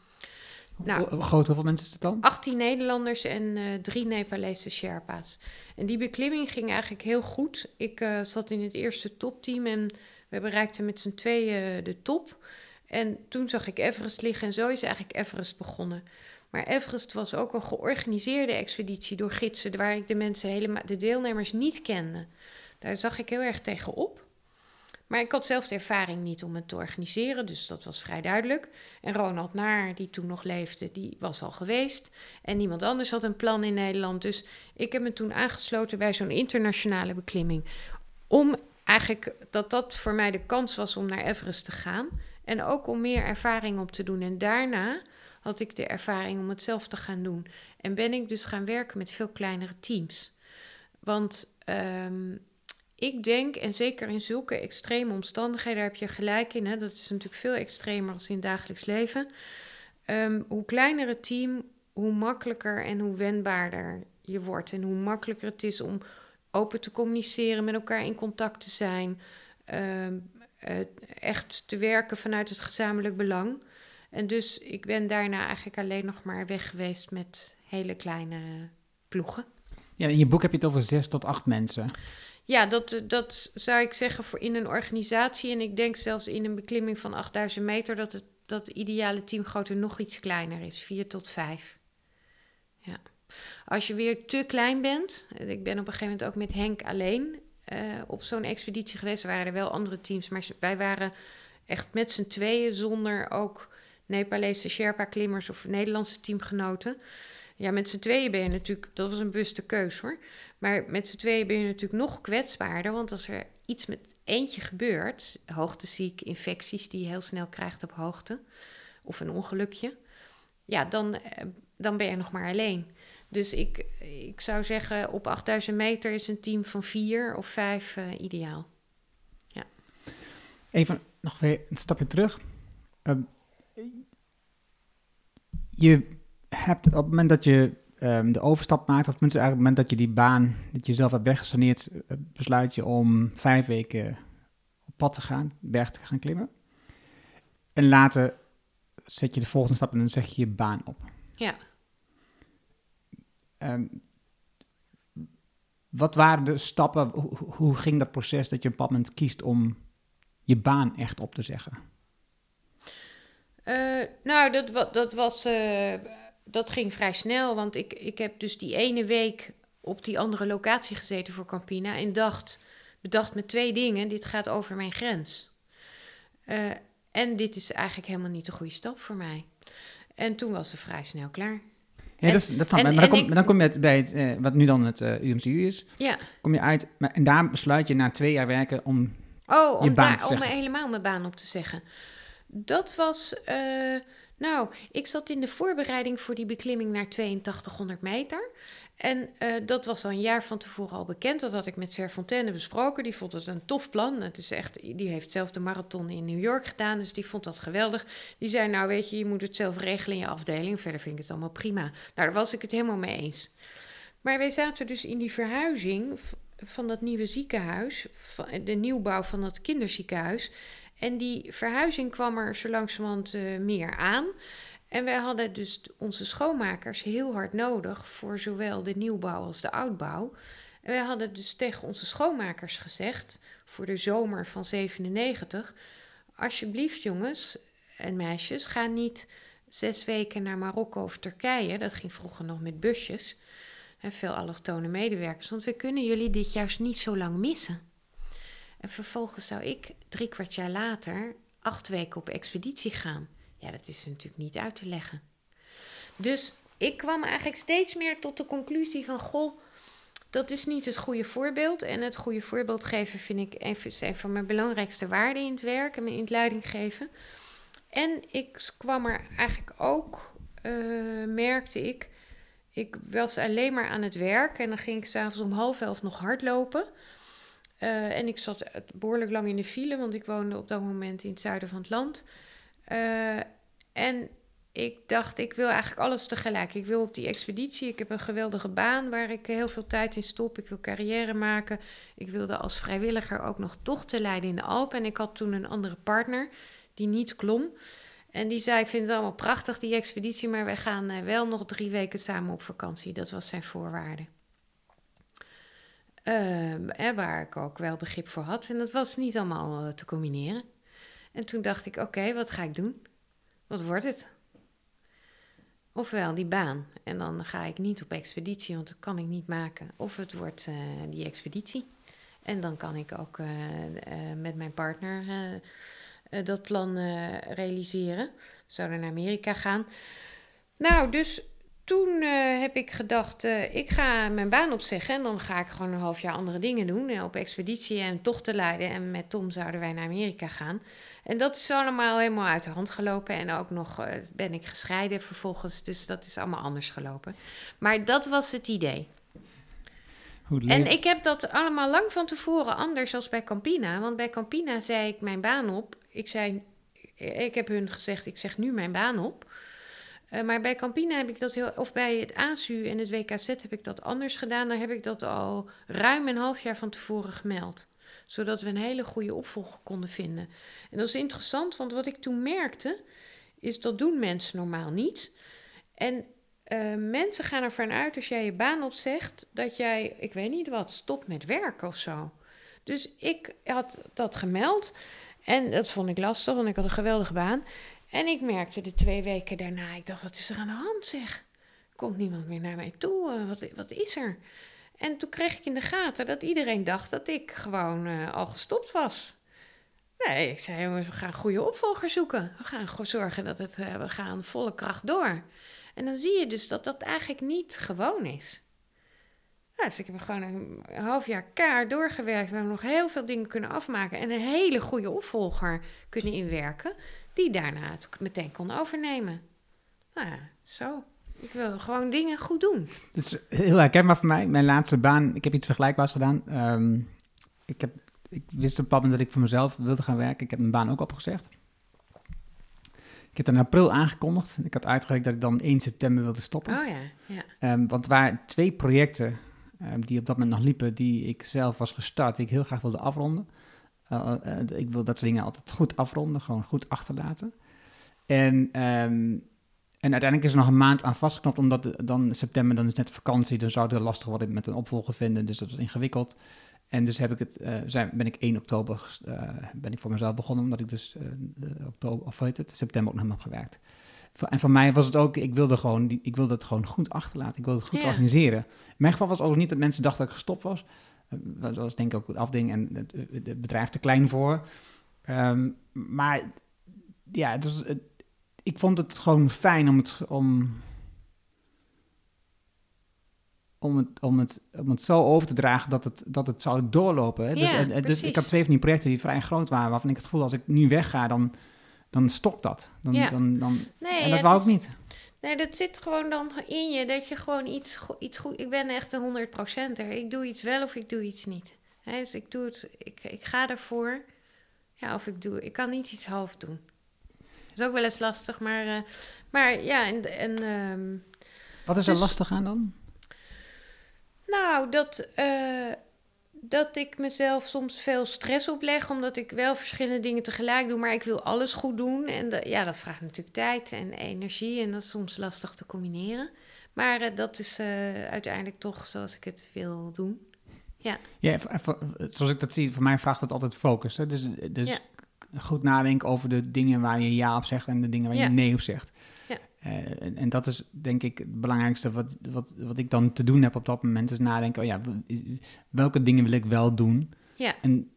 Nou. Hoe groot, hoeveel mensen is het dan? 18 Nederlanders en eh, drie Nepalese Sherpa's. En die beklimming ging eigenlijk heel goed. Ik eh, zat in het eerste topteam en we bereikten met z'n tweeën de top. En toen zag ik Everest liggen en zo is eigenlijk Everest begonnen. Maar Everest was ook een georganiseerde expeditie door gidsen, waar ik de mensen helemaal, de deelnemers niet kende. Daar zag ik heel erg tegenop. Maar ik had zelf de ervaring niet om het te organiseren, dus dat was vrij duidelijk. En Ronald Naar, die toen nog leefde, die was al geweest. En niemand anders had een plan in Nederland. Dus ik heb me toen aangesloten bij zo'n internationale beklimming. Om eigenlijk dat dat voor mij de kans was om naar Everest te gaan. En ook om meer ervaring op te doen. En daarna had ik de ervaring om het zelf te gaan doen. En ben ik dus gaan werken met veel kleinere teams. Want ehm, ik denk, en zeker in zulke extreme omstandigheden, daar heb je gelijk in, hè, dat is natuurlijk veel extremer als in het dagelijks leven. Ehm, hoe kleiner het team, hoe makkelijker en hoe wendbaarder je wordt. En hoe makkelijker het is om open te communiceren, met elkaar in contact te zijn. ehm, eh, echt te werken vanuit het gezamenlijk belang. En dus ik ben daarna eigenlijk alleen nog maar weg geweest met hele kleine ploegen. Ja, in je boek heb je het over zes tot acht mensen. Ja, dat, dat zou ik zeggen voor in een organisatie. En ik denk zelfs in een beklimming van 8000 meter dat het, dat de ideale teamgrootte nog iets kleiner is. 4 tot 5. Ja. Als je weer te klein bent. Ik ben op een gegeven moment ook met Henk alleen eh, op zo'n expeditie geweest. Er waren er wel andere teams, maar wij waren echt met z'n tweeën zonder ook Nepalese Sherpa-klimmers of Nederlandse teamgenoten. Ja, met z'n tweeën ben je natuurlijk, dat was een bewuste keus hoor. Maar met z'n tweeën ben je natuurlijk nog kwetsbaarder. Want als er iets met eentje gebeurt, hoogteziek, infecties die je heel snel krijgt op hoogte, of een ongelukje, ja, dan, eh, dan ben je nog maar alleen. Dus ik, ik zou zeggen, op 8000 meter is een team van vier of vijf eh, ideaal. Even nog weer een stapje terug. Ehm, je hebt op het moment dat je ehm, de overstap maakt, of tenminste eigenlijk op het moment dat je die baan, dat je zelf hebt weggesaneerd, eh, besluit je om vijf weken op pad te gaan, berg te gaan klimmen. En later zet je de volgende stap en dan zeg je je baan op. Ja. Ehm, wat waren de stappen, hoe, ging dat proces dat je op een moment kiest om je baan echt op te zeggen? Eh, nou, dat, dat was. eh, dat ging vrij snel. Want ik, ik heb dus die ene week op die andere locatie gezeten voor Campina. En dacht, bedacht met twee dingen: dit gaat over mijn grens. Eh, en dit is eigenlijk helemaal niet de goede stap voor mij. En toen was ze vrij snel klaar. Ja, En- dat, en- maar dan kom, ik- dan kom je bij het, eh, wat nu dan het eh, UMCU is, Ja. kom je uit, maar, en daar besluit je na twee jaar werken om, Oh, Je om, baan daar, te om helemaal mijn baan op te zeggen. Dat was. Nou, ik zat in de voorbereiding voor die beklimming naar 8200 meter. En eh, dat was al een jaar van tevoren al bekend. Dat had ik met Serfontaine besproken. Die vond het een tof plan. Het is echt, die heeft zelf de marathon in New York gedaan. Dus die vond dat geweldig. Die zei: Nou, weet je, je moet het zelf regelen in je afdeling. Verder vind ik het allemaal prima. Nou, daar was ik het helemaal mee eens. Maar wij zaten dus in die verhuizing van dat nieuwe ziekenhuis, de nieuwbouw van dat kinderziekenhuis. En die verhuizing kwam er zo langzamerhand eh, meer aan. En wij hadden dus onze schoonmakers heel hard nodig voor zowel de nieuwbouw als de oudbouw. En wij hadden dus tegen onze schoonmakers gezegd voor de zomer van 97: alsjeblieft jongens en meisjes, ga niet zes weken naar Marokko of Turkije. Dat ging vroeger nog met busjes. En veel allochtone medewerkers, want we kunnen jullie dit juist niet zo lang missen. En vervolgens zou ik drie kwart jaar later acht weken op expeditie gaan. Ja, dat is natuurlijk niet uit te leggen. Dus ik kwam eigenlijk steeds meer tot de conclusie van... goh, dat is niet het goede voorbeeld. En het goede voorbeeld geven vind ik een, een van mijn belangrijkste waarden in het werk en in het leiding geven. En ik kwam er eigenlijk ook, eh, merkte ik, ik was alleen maar aan het werk en dan ging ik s'avonds om half elf nog hardlopen. Uh, en ik zat behoorlijk lang in de file, want ik woonde op dat moment in het zuiden van het land. Uh, en ik dacht, ik wil eigenlijk alles tegelijk. Ik wil op die expeditie. Ik heb een geweldige baan waar ik heel veel tijd in stop. Ik wil carrière maken. Ik wilde als vrijwilliger ook nog tochten leiden in de Alpen. En ik had toen een andere partner die niet klom. En die zei: Ik vind het allemaal prachtig, die expeditie, maar wij gaan uh, wel nog drie weken samen op vakantie. Dat was zijn voorwaarde. Uh, waar ik ook wel begrip voor had. En dat was niet allemaal uh, te combineren. En toen dacht ik: Oké, wat ga ik doen? Wat wordt het? Ofwel die baan. En dan ga ik niet op expeditie, want dat kan ik niet maken. Of het wordt uh, die expeditie. En dan kan ik ook uh, met mijn partner dat plan realiseren. We zouden naar Amerika gaan. Nou, dus toen heb ik gedacht, ik ga mijn baan opzeggen. En dan ga ik gewoon een half jaar andere dingen doen. op expeditie en tochten leiden. En met Tom zouden wij naar Amerika gaan. En dat is allemaal helemaal uit de hand gelopen. En ook nog uh, ben ik gescheiden vervolgens. Dus dat is allemaal anders gelopen. Maar dat was het idee. En ik heb dat allemaal lang van tevoren anders als bij Campina. Want bij Campina zei ik mijn baan op. Ik zei, ik heb hun gezegd, ik zeg nu mijn baan op. Uh, maar bij Campina heb ik dat heel, of bij het ASU en het WKZ heb ik dat anders gedaan. Daar heb ik dat al ruim een half jaar van tevoren gemeld zodat we een hele goede opvolger konden vinden. En dat is interessant, want wat ik toen merkte, is dat doen mensen normaal niet. En uh, mensen gaan ervan uit als jij je baan opzegt, dat jij, ik weet niet wat, stopt met werken of zo. Dus ik had dat gemeld en dat vond ik lastig, want ik had een geweldige baan. En ik merkte de twee weken daarna, ik dacht, wat is er aan de hand zeg? Komt niemand meer naar mij toe? Uh, wat, wat is er? En toen kreeg ik in de gaten dat iedereen dacht dat ik gewoon uh, al gestopt was. Nee, ik zei, jongens, we gaan goede opvolgers zoeken. We gaan zorgen dat het, uh, we gaan volle kracht door. En dan zie je dus dat dat eigenlijk niet gewoon is. Nou, dus ik heb gewoon een, half jaar kaart doorgewerkt. We hebben nog heel veel dingen kunnen afmaken. En een hele goede opvolger kunnen inwerken. Die daarna het meteen kon overnemen. Nou ja, zo. Ik wil gewoon dingen goed doen. Dat is heel herkenbaar voor mij. Mijn laatste baan, ik heb iets vergelijkbaars gedaan. Um, ik, heb, ik wist op een moment dat ik voor mezelf wilde gaan werken. Ik heb mijn baan ook opgezegd. Ik heb in april aangekondigd. Ik had uitgerekend dat ik dan 1 september wilde stoppen. Oh ja, ja. Um, want er waren twee projecten um, die op dat moment nog liepen, die ik zelf was gestart, die ik heel graag wilde afronden. Uh, uh, ik wil dat soort dingen altijd goed afronden, gewoon goed achterlaten. En en uiteindelijk is er nog een maand aan vastgeknopt, omdat dan september, dan is net vakantie, dan zou het lastig worden met een opvolger vinden. Dus dat was ingewikkeld. En dus heb ik het, uh, zijn, ben ik 1 oktober uh, ben ik voor mezelf begonnen, omdat ik dus uh, oktober, of het, september ook nog heb gewerkt. En voor mij was het ook, ik wilde, gewoon, ik wilde het gewoon goed achterlaten. Ik wilde het goed organiseren. In mijn geval was het ook niet dat mensen dachten dat ik gestopt was. Dat was denk ik ook het afding en het, het bedrijf te klein voor. Um, maar ja, het was... Het, ik vond het gewoon fijn om het, om, om het, om het, om het zo over te dragen dat het, dat het zou doorlopen. Hè? Ja, dus, dus ik had twee van die projecten die vrij groot waren, waarvan ik het gevoel als ik nu wegga, dan, dan stokt dat. Dan, ja. dan, dan, nee, en dat wou ik niet. Nee, dat zit gewoon dan in je, dat je gewoon iets, iets goed... Ik ben echt een 100%er. Ik doe iets wel of ik doe iets niet. He, dus ik doe het, ik, ik ga ervoor. Ja, of ik doe... Ik kan niet iets half doen is ook wel eens lastig, maar, uh, maar ja, en... en um, Wat is er dus, lastig aan dan? Nou, dat, uh, dat ik mezelf soms veel stress opleg, omdat ik wel verschillende dingen tegelijk doe, maar ik wil alles goed doen. En de, ja, dat vraagt natuurlijk tijd en energie en dat is soms lastig te combineren. Maar uh, dat is uiteindelijk toch zoals ik het wil doen. Ja. ja, zoals ik dat zie, voor mij vraagt het altijd focus. Hè? Dus, dus ja goed nadenken over de dingen waar je ja op zegt en de dingen waar je nee op zegt. Uh, en, en, dat is denk ik het belangrijkste wat, wat, wat ik dan te doen heb op dat moment. Is nadenken, oh ja, welke dingen wil ik wel doen? Ja. En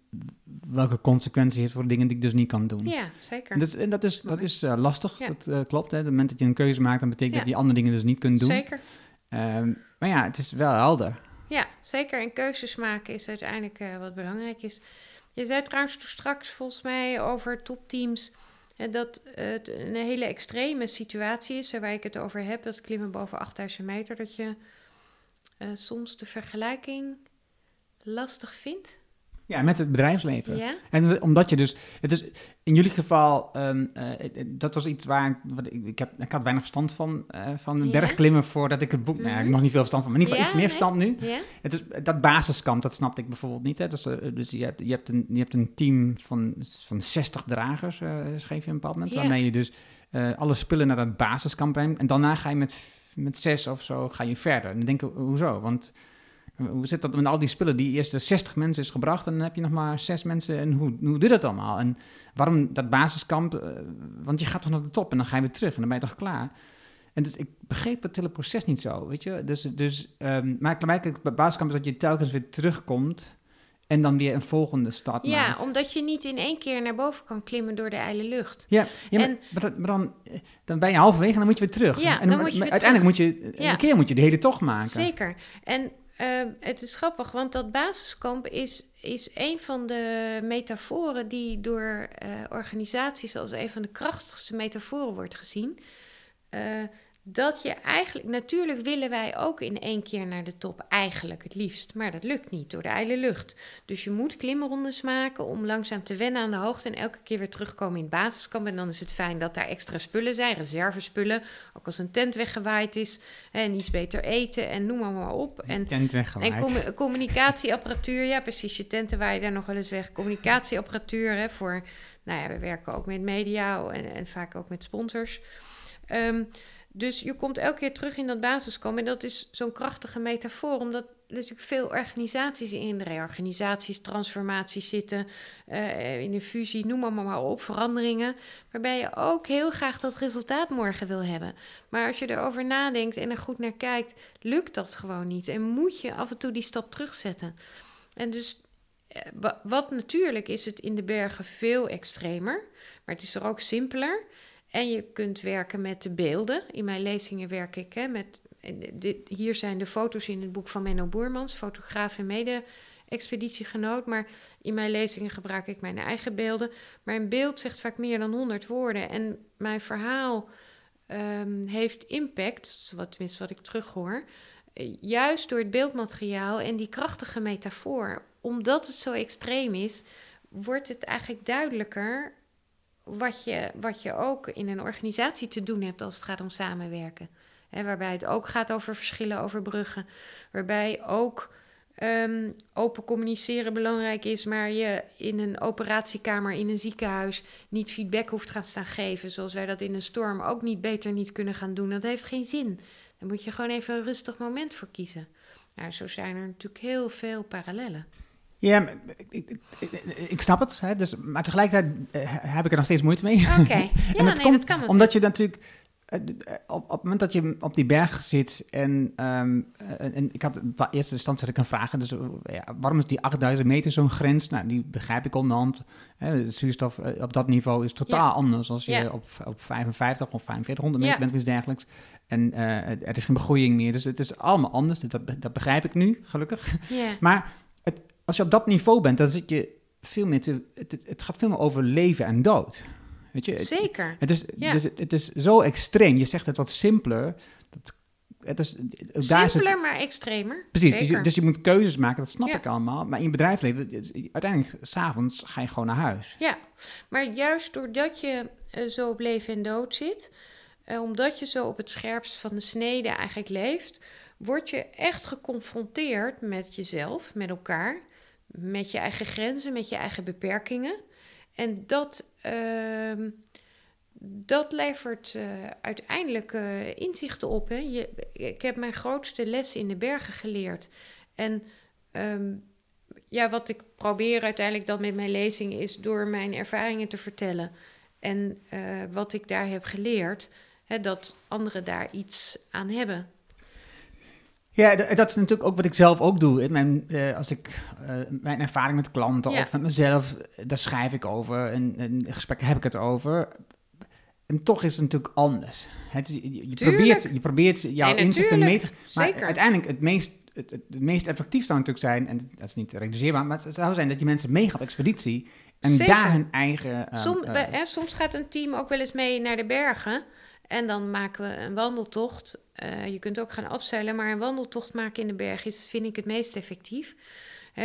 welke consequentie heeft voor dingen die ik dus niet kan doen. Ja, zeker. En dat, en dat is, dat is uh, lastig, ja. dat uh, klopt. Hè. Op het moment dat je een keuze maakt, dan betekent dat je andere dingen dus niet kunt doen. Zeker. Um, maar ja, het is wel helder. Ja, zeker. En keuzes maken is uiteindelijk eh, wat belangrijk is. Je zei trouwens straks volgens mij over topteams eh, dat het een hele extreme situatie is, eh, waar ik het over heb, dat klimmen boven 8000 meter, dat je eh, soms de vergelijking lastig vindt. Ja, met het bedrijfsleven. Ja? En omdat je dus, het is in jullie geval, ehm, eh, dat was iets waar ik, wat ik, ik, heb, ik had weinig verstand van, eh, van Ja. bergklimmen voordat ik het boek, nou heb Mhm. nog niet veel verstand van, maar in ieder geval Ja, iets meer nee. verstand nu. Het is, dat basiskamp, dat snapte ik bijvoorbeeld niet. Hè? Dus, dus je, hebt, je, hebt een, je hebt een team van, van 60 dragers, schreef je een bepaald moment, Ja. waarmee je dus alle spullen naar dat basiskamp brengt. En daarna ga je met, met zes of zo ga je verder. En dan denk ik, hoezo? Want hoe zit dat met al die spullen die eerst de 60 mensen is gebracht en dan heb je nog maar zes mensen. En hoe, hoe doe je dat allemaal? En waarom dat basiskamp? eh, want je gaat toch naar de top en dan ga je weer terug en dan ben je toch klaar? En dus ik begreep het hele proces niet zo, weet je. Dus, dus, ehm, maar bij basiskamp is dat je telkens weer terugkomt en dan weer een volgende stap ja, maakt. omdat je niet in één keer naar boven kan klimmen door de ijle lucht. Ja, ja maar, En- maar, dan, eh, dan ben je halverwege en dan moet je weer terug. Ja, en dan moet je uiteindelijk moet je, Ja. een keer moet je de hele tocht maken. Zeker. En eh, het is grappig, want dat basiskamp is, is een van de metaforen die door eh, organisaties als een van de krachtigste metaforen wordt gezien. Eh, dat je eigenlijk, natuurlijk willen wij ook in één keer naar de top, eigenlijk het liefst, maar dat lukt niet door de ijle lucht. Dus je moet klimrondes maken om langzaam te wennen aan de hoogte en elke keer weer terugkomen in het basiskamp. En dan is het fijn dat daar extra spullen zijn, reservespullen, ook als een tent weggewaaid is en iets beter eten en noem maar, maar op. En Tent weggewaaid. en commu- communicatieapparatuur, ja precies, je tenten waar je daar nog wel eens weg. Communicatieapparatuur hè, voor, nou ja, we werken ook met media en, en vaak ook met sponsors. Ehm, dus je komt elke keer terug in dat basiskamp en dat is zo'n krachtige metafoor, omdat natuurlijk veel organisaties in reorganisaties, transformaties zitten, eh, in een fusie, noem maar, maar op, veranderingen, waarbij je ook heel graag dat resultaat morgen wil hebben. Maar als je erover nadenkt en er goed naar kijkt, lukt dat gewoon niet. En moet je af en toe die stap terugzetten. En dus, eh, wa- wat natuurlijk is het in de bergen veel extremer, maar het is er ook simpeler. En je kunt werken met de beelden. In mijn lezingen werk ik hè, met. Dit, hier zijn de foto's in het boek van Menno Boermans, fotograaf en mede-expeditiegenoot. Maar in mijn lezingen gebruik ik mijn eigen beelden. Maar een beeld zegt vaak meer dan 100 woorden. En mijn verhaal ehm, heeft impact, wat, tenminste wat ik terughoor. Juist door het beeldmateriaal en die krachtige metafoor. Omdat het zo extreem is, wordt het eigenlijk duidelijker wat je, wat je ook in een organisatie te doen hebt als het gaat om samenwerken. Waarbij het ook gaat over verschillen overbruggen. Waarbij ook ehm, open communiceren belangrijk is, maar je in een operatiekamer in een ziekenhuis niet feedback hoeft gaan staan geven. Zoals wij dat in een storm ook niet beter niet kunnen gaan doen. Dat heeft geen zin. Daar moet je gewoon even een rustig moment voor kiezen. Nou, zo zijn er natuurlijk heel veel parallellen. Ja, ik, ik, ik, ik snap het, hè, dus, maar tegelijkertijd eh, heb ik er nog steeds moeite mee. Oké, ja, en dat nee, komt dat kan omdat je natuurlijk eh, eh, op, op het moment dat je op die berg zit en, ehm, eh, en ik had in eerste instantie had ik een vraag, dus ja, waarom is die 8000 meter zo'n grens? Nou, die begrijp ik onderhand. Hè, de zuurstof op dat niveau is totaal Ja. anders als je Ja. op, op 55 of 4500 meter bent of iets dergelijks. En er is geen begroeiing meer, dus het is allemaal anders. Dat, dat begrijp ik nu, gelukkig. Ja. Maar als je op dat niveau bent, dan zit je veel meer te... Het, het- gaat veel meer over leven en dood. Weet je? Zeker. Het is, Ja. dus het is zo extreem. Je zegt het wat simpeler. Dat, het is, daar is Simpeler, maar extremer. precies, dus je, dus je moet keuzes maken, dat snap Ja. ik allemaal. Maar in je bedrijfsleven, uiteindelijk, s'avonds ga je gewoon naar huis. Ja, maar juist doordat je eh, zo op leven en dood zit, eh, omdat je zo op het scherpst van de snede eigenlijk leeft, word je echt geconfronteerd met jezelf, met elkaar, met je eigen grenzen, met je eigen beperkingen. En dat, ehm, dat levert eh, uiteindelijk eh, inzichten op. Hè? Je, ik heb mijn grootste lessen in de bergen geleerd. En ehm, ja, wat ik probeer uiteindelijk dan met mijn lezing is door mijn ervaringen te vertellen. En eh, wat ik daar heb geleerd, hè, dat anderen daar iets aan hebben. Ja, dat is natuurlijk ook wat ik zelf ook doe. In mijn, eh, als ik eh, mijn ervaring met klanten Ja. of met mezelf, eh, daar schrijf ik over en, in gesprekken heb ik het over. En toch is het natuurlijk anders. Het, je, probeert, je probeert jouw Nee, inzichten mee te... Maar Zeker. uiteindelijk het meest het, het, meest effectief zou natuurlijk zijn, en dat is niet realiseerbaar, maar het zou zijn dat je mensen meegaat op expeditie en Zeker. daar hun eigen... Som- bij- hè, soms gaat een team ook wel eens mee naar de bergen. En dan maken we een wandeltocht. Eh, je kunt ook gaan afzeilen, maar een wandeltocht maken in de berg is, vind ik, het meest effectief.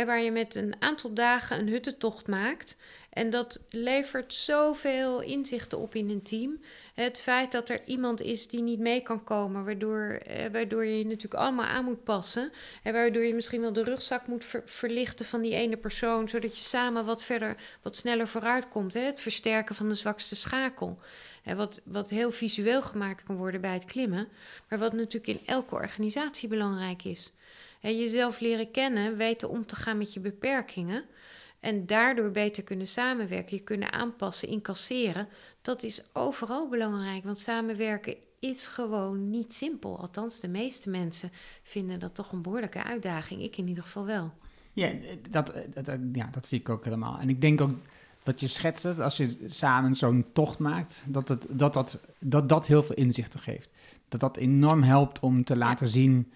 Waar je met een aantal dagen een huttentocht maakt. En dat levert zoveel inzichten op in een team. Het feit dat er iemand is die niet mee kan komen, waardoor, eh, waardoor je je natuurlijk allemaal aan moet passen. En waardoor je misschien wel de rugzak moet ver- verlichten van die ene persoon, zodat je samen wat verder, wat sneller vooruit komt. Het versterken van de zwakste schakel. Hè, wat, wat heel visueel gemaakt kan worden bij het klimmen, maar wat natuurlijk in elke organisatie belangrijk is. Hè, jezelf leren kennen, weten om te gaan met je beperkingen. En daardoor beter kunnen samenwerken, je kunnen aanpassen, incasseren. Dat is overal belangrijk, want samenwerken is gewoon niet simpel. Althans, de meeste mensen vinden dat toch een behoorlijke uitdaging. Ik in ieder geval wel. Ja, dat, dat, ja, dat zie ik ook helemaal. En ik denk ook wat je schetst, het, als je samen zo'n tocht maakt, dat, het, dat, dat, dat dat heel veel inzichten geeft. Dat dat enorm helpt om te laten zien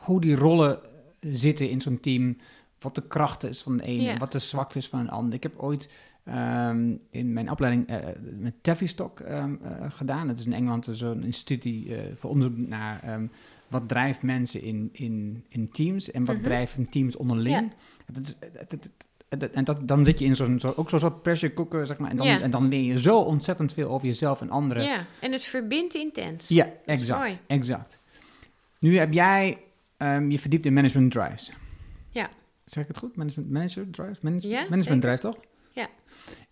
hoe die rollen zitten in zo'n team. Wat de kracht is van de ene, Ja. wat de zwakte is van een ander. Ik heb ooit ehm, in mijn opleiding eh, met Tavistock ehm, eh, gedaan. Dat is in Engeland zo'n instituut die, eh, voor onderzoek naar ehm, wat drijft mensen in, in, in teams en wat drijft een teams onderling. Ja. Dat is, dat- en dat, dan zit je in zo'n zo, ook zo'n soort pressure cooker, zeg maar. En dan, Ja. en dan leer je zo ontzettend veel over jezelf en anderen. Ja, en het verbindt intens. Ja, exact. exact. Nu heb jij ehm, je verdiept in management drives. Ja. Zeg ik het goed? Management manager drives? Manage- Ja, management drive, toch? Ja.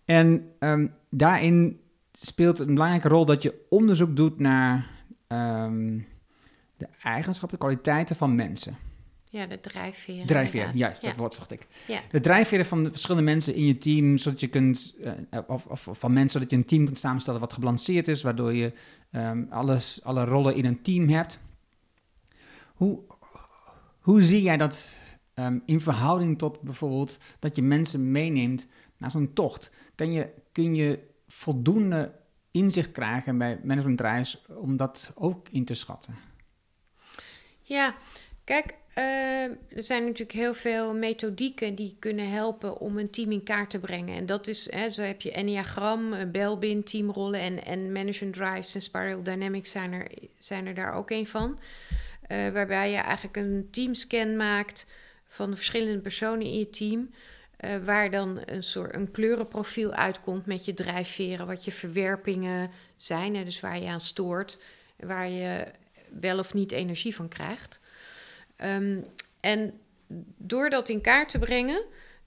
En ehm, daarin speelt een belangrijke rol dat je onderzoek doet naar ehm, de eigenschappen, de kwaliteiten van mensen. Ja, de drijfveren. Juist, dat woord zocht ik. Ja. De drijfveren van de verschillende mensen in je team, zodat je kunt, eh, of, of van mensen, zodat je een team kunt samenstellen wat gebalanceerd is, waardoor je ehm, alles, alle rollen in een team hebt. Hoe, hoe zie jij dat ehm, in verhouding tot bijvoorbeeld dat je mensen meeneemt naar zo'n tocht? Kan je, kun je voldoende inzicht krijgen bij management drives om dat ook in te schatten? Ja, kijk, er zijn natuurlijk heel veel methodieken die kunnen helpen om een team in kaart te brengen. En dat is, hè, zo heb je Enneagram, Belbin, teamrollen en, en Management Drives en Spiral Dynamics zijn er, zijn er daar ook een van. Eh, waarbij je eigenlijk een teamscan maakt van de verschillende personen in je team. eh, waar dan een soort een kleurenprofiel uitkomt met je drijfveren, wat je verwerpingen zijn, hè, dus waar je aan stoort, waar je wel of niet energie van krijgt. Ehm, en door dat in kaart te brengen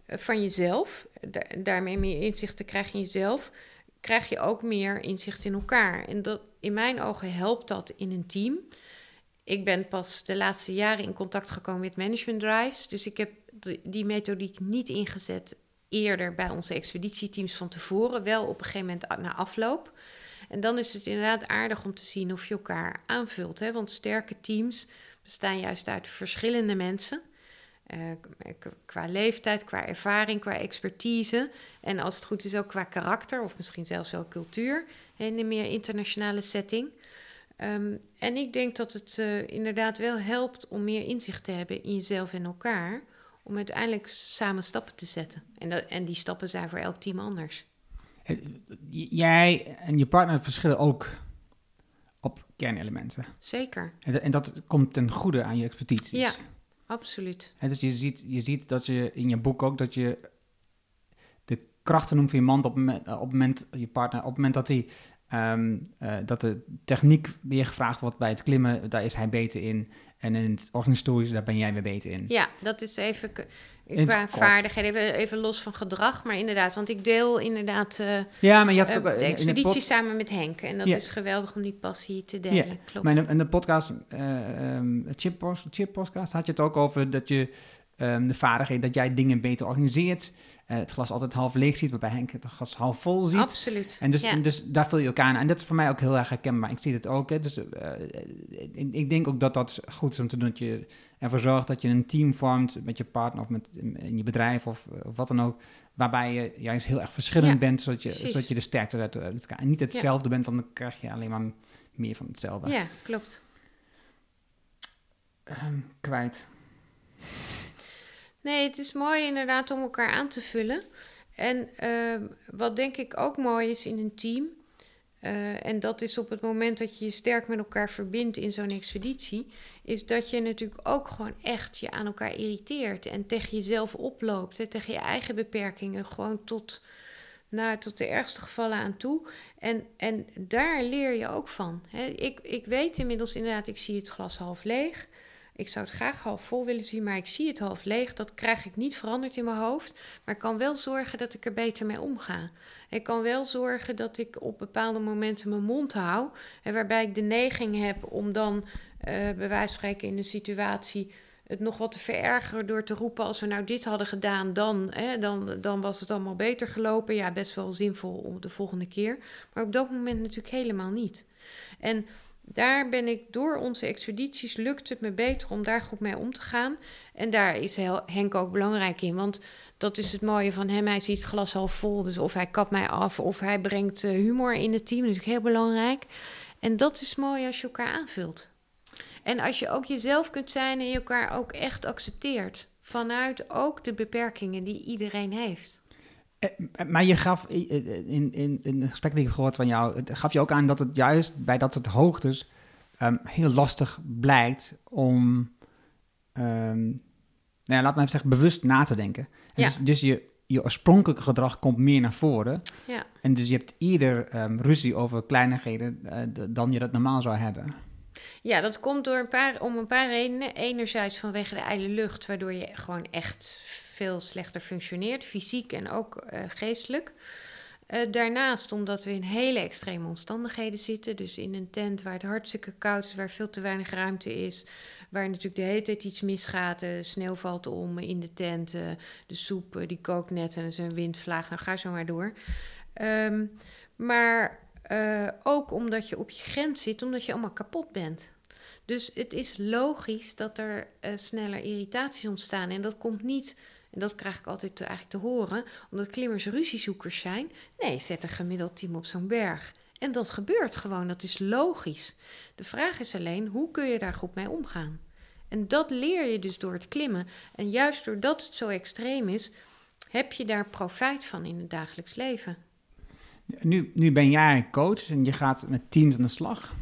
eh, van jezelf, da- daarmee meer inzicht te krijgen in jezelf, krijg je ook meer inzicht in elkaar. En dat, in mijn ogen helpt dat in een team. Ik ben pas de laatste jaren in contact gekomen met management drives, dus ik heb die, die methodiek niet ingezet eerder bij onze expeditieteams van tevoren, wel op een gegeven moment na afloop. En dan is het inderdaad aardig om te zien of je elkaar aanvult. Hè? Want sterke teams bestaan juist uit verschillende mensen. Eh, k- qua leeftijd, qua ervaring, qua expertise. En als het goed is ook qua karakter of misschien zelfs wel cultuur. In een meer internationale setting. Ehm, en ik denk dat het eh, inderdaad wel helpt om meer inzicht te hebben in jezelf en elkaar. Om uiteindelijk samen stappen te zetten. En, dat, en die stappen zijn voor elk team anders. Eh, Jij en je partner verschillen ook kernelementen. Zeker, En dat, en dat komt ten goede aan je expedities. Ja. absoluut. Dus je ziet, je ziet dat je in je boek ook dat je de krachten noemt van je man op, op het moment, je partner, op het moment dat hij ehm, eh, dat de techniek weer gevraagd wordt bij het klimmen, daar is hij beter in. En in het organisatorische, daar ben jij weer beter in. Ja, dat is even qua vaardigheden, even, even los van gedrag. Maar inderdaad, want ik deel inderdaad eh, Ja, maar je had eh, ook de de expeditie pod- samen met Henk. En dat Ja. is geweldig om die passie te delen. Ja, Klopt. Maar in de, in de podcast, eh Chip, Pos- Chip podcast, had je het ook over dat je ehm, de vaardigheid, dat jij dingen beter organiseert. Eh, het glas altijd half leeg ziet, waarbij Henk het glas half vol ziet. Absoluut. En dus, ja. dus daar vul je elkaar aan. En dat is voor mij ook heel erg herkenbaar. Ik zie het ook. Hè. Dus, eh, ik, ik denk ook dat dat goed is om te doen. Dat je ervoor zorgt dat je een team vormt met je partner of met, in je bedrijf of, eh, of wat dan ook. Waarbij je juist heel erg verschillend Ja, bent, zodat je, precies. zodat je de sterkte uit elkaar. En niet hetzelfde bent, want dan krijg je alleen maar meer van hetzelfde. ja, klopt. ehm, kwijt. Nee, het is mooi inderdaad om elkaar aan te vullen. En ehm, wat denk ik ook mooi is in een team. eh, en dat is op het moment dat je je sterk met elkaar verbindt in zo'n expeditie. Is dat je natuurlijk ook gewoon echt je aan elkaar irriteert. En tegen jezelf oploopt. Hè, tegen je eigen beperkingen. Gewoon tot, nou, tot de ergste gevallen aan toe. En, en daar leer je ook van. Hè. Ik, ik weet inmiddels inderdaad, ik zie het glas half leeg. Ik zou het graag half vol willen zien, maar ik zie het half leeg. Dat krijg ik niet veranderd in mijn hoofd. Maar ik kan wel zorgen dat ik er beter mee omga. Ik kan wel zorgen dat ik op bepaalde momenten mijn mond hou. En waarbij ik de neiging heb om dan, eh, bij wijze van spreken, in een situatie het nog wat te verergeren door te roepen: als we nou dit hadden gedaan, dan, hè, dan, dan was het allemaal beter gelopen. Ja, best wel zinvol om de volgende keer. Maar op dat moment natuurlijk helemaal niet. En daar ben ik door onze expedities lukt het me beter om daar goed mee om te gaan. En daar is Henk ook belangrijk in. Want dat is het mooie van hem. Hij ziet het glas half vol. Dus of hij kapt mij af of hij brengt uh, humor in het team. Dat is natuurlijk heel belangrijk. En dat is mooi als je elkaar aanvult. En als je ook jezelf kunt zijn en je elkaar ook echt accepteert. Vanuit ook de beperkingen die iedereen heeft. Maar je gaf in, in, in een gesprek die ik gehoord van jou, het gaf je ook aan dat het juist bij dat soort hoogtes um, heel lastig blijkt om, um, nou ja, laat me even zeggen, bewust na te denken. Ja. Dus, dus je, je oorspronkelijke gedrag komt meer naar voren. Ja. En dus je hebt eerder um, ruzie over kleinigheden uh, dan je dat normaal zou hebben. Ja, dat komt door een paar, om een paar redenen. Enerzijds vanwege de ijle lucht, waardoor je gewoon echt veel slechter functioneert, fysiek en ook uh, geestelijk. Uh, daarnaast omdat we in hele extreme omstandigheden zitten. Dus in een tent waar het hartstikke koud is, waar veel te weinig ruimte is. Waar natuurlijk de hele tijd iets misgaat. De sneeuw valt om in de tent. De soep die kookt net en er is een windvlaag. Nou, ga zo maar door. Um, maar ook omdat je op je grens zit, omdat je allemaal kapot bent. Dus het is logisch dat er sneller irritaties ontstaan. En dat komt niet, en dat krijg ik altijd te, eigenlijk te horen, omdat klimmers ruziezoekers zijn. Nee, zet een gemiddeld team op zo'n berg. En dat gebeurt gewoon, dat is logisch. De vraag is alleen, hoe kun je daar goed mee omgaan? En dat leer je dus door het klimmen. En juist doordat het zo extreem is, heb je daar profijt van in het dagelijks leven. Nu, nu ben jij coach en je gaat met teams aan de slag.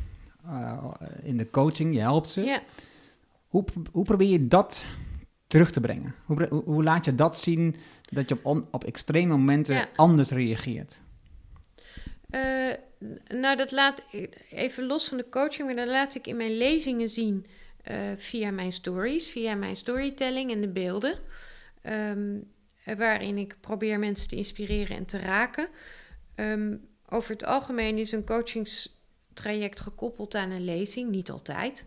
Uh, in de coaching, je helpt ze. Ja. Hoe, hoe probeer je dat terug te brengen? Hoe, hoe, laat je dat zien dat je op, on, op extreme momenten Ja. anders reageert? Uh, nou, dat laat even los van de coaching, maar dat laat ik in mijn lezingen zien uh, via mijn stories, via mijn storytelling en de beelden. Um, waarin ik probeer mensen te inspireren en te raken. Um, over het algemeen is een coachingstraject gekoppeld aan een lezing, niet altijd.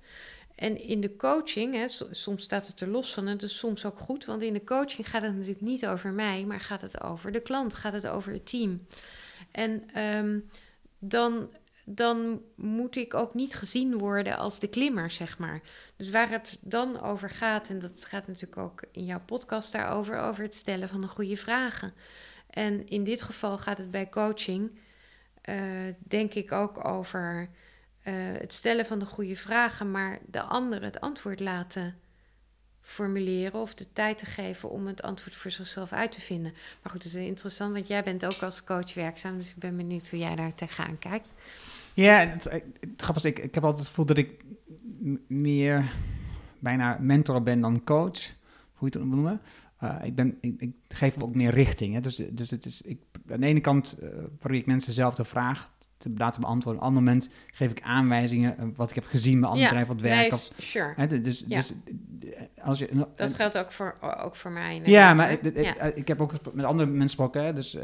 En in de coaching, hè, soms staat het er los van, en is soms ook goed, want in de coaching gaat het natuurlijk niet over mij, maar gaat het over de klant, gaat het over het team. En um, dan, dan moet ik ook niet gezien worden als de klimmer, zeg maar. Dus waar het dan over gaat, en dat gaat natuurlijk ook in jouw podcast daarover, over het stellen van de goede vragen. En in dit geval gaat het bij coaching, uh, denk ik ook over het stellen van de goede vragen, maar de ander het antwoord laten formuleren of de tijd te geven om het antwoord voor zichzelf uit te vinden. Maar goed, het is interessant, want jij bent ook als coach werkzaam, dus ik ben benieuwd hoe jij daar tegenaan kijkt. Ja, het, grappig is, ik, ik heb altijd het gevoel dat ik meer bijna mentor ben dan coach, hoe je het noemen. Uh, ik, ben, ik, ik, geef ook meer richting. Hè. Dus, dus het is, ik, aan de ene kant uh, probeer ik mensen zelf de vraag te laten beantwoorden. Op een ander moment geef ik aanwijzingen uh, wat ik heb gezien bij andere ja, bedrijven wat sure. Hè, dus, ja. dus als je, dat geldt ook voor, ook voor mij. Ja, maar ik, ja. ik, heb ook met andere mensen gesproken. Hè, dus,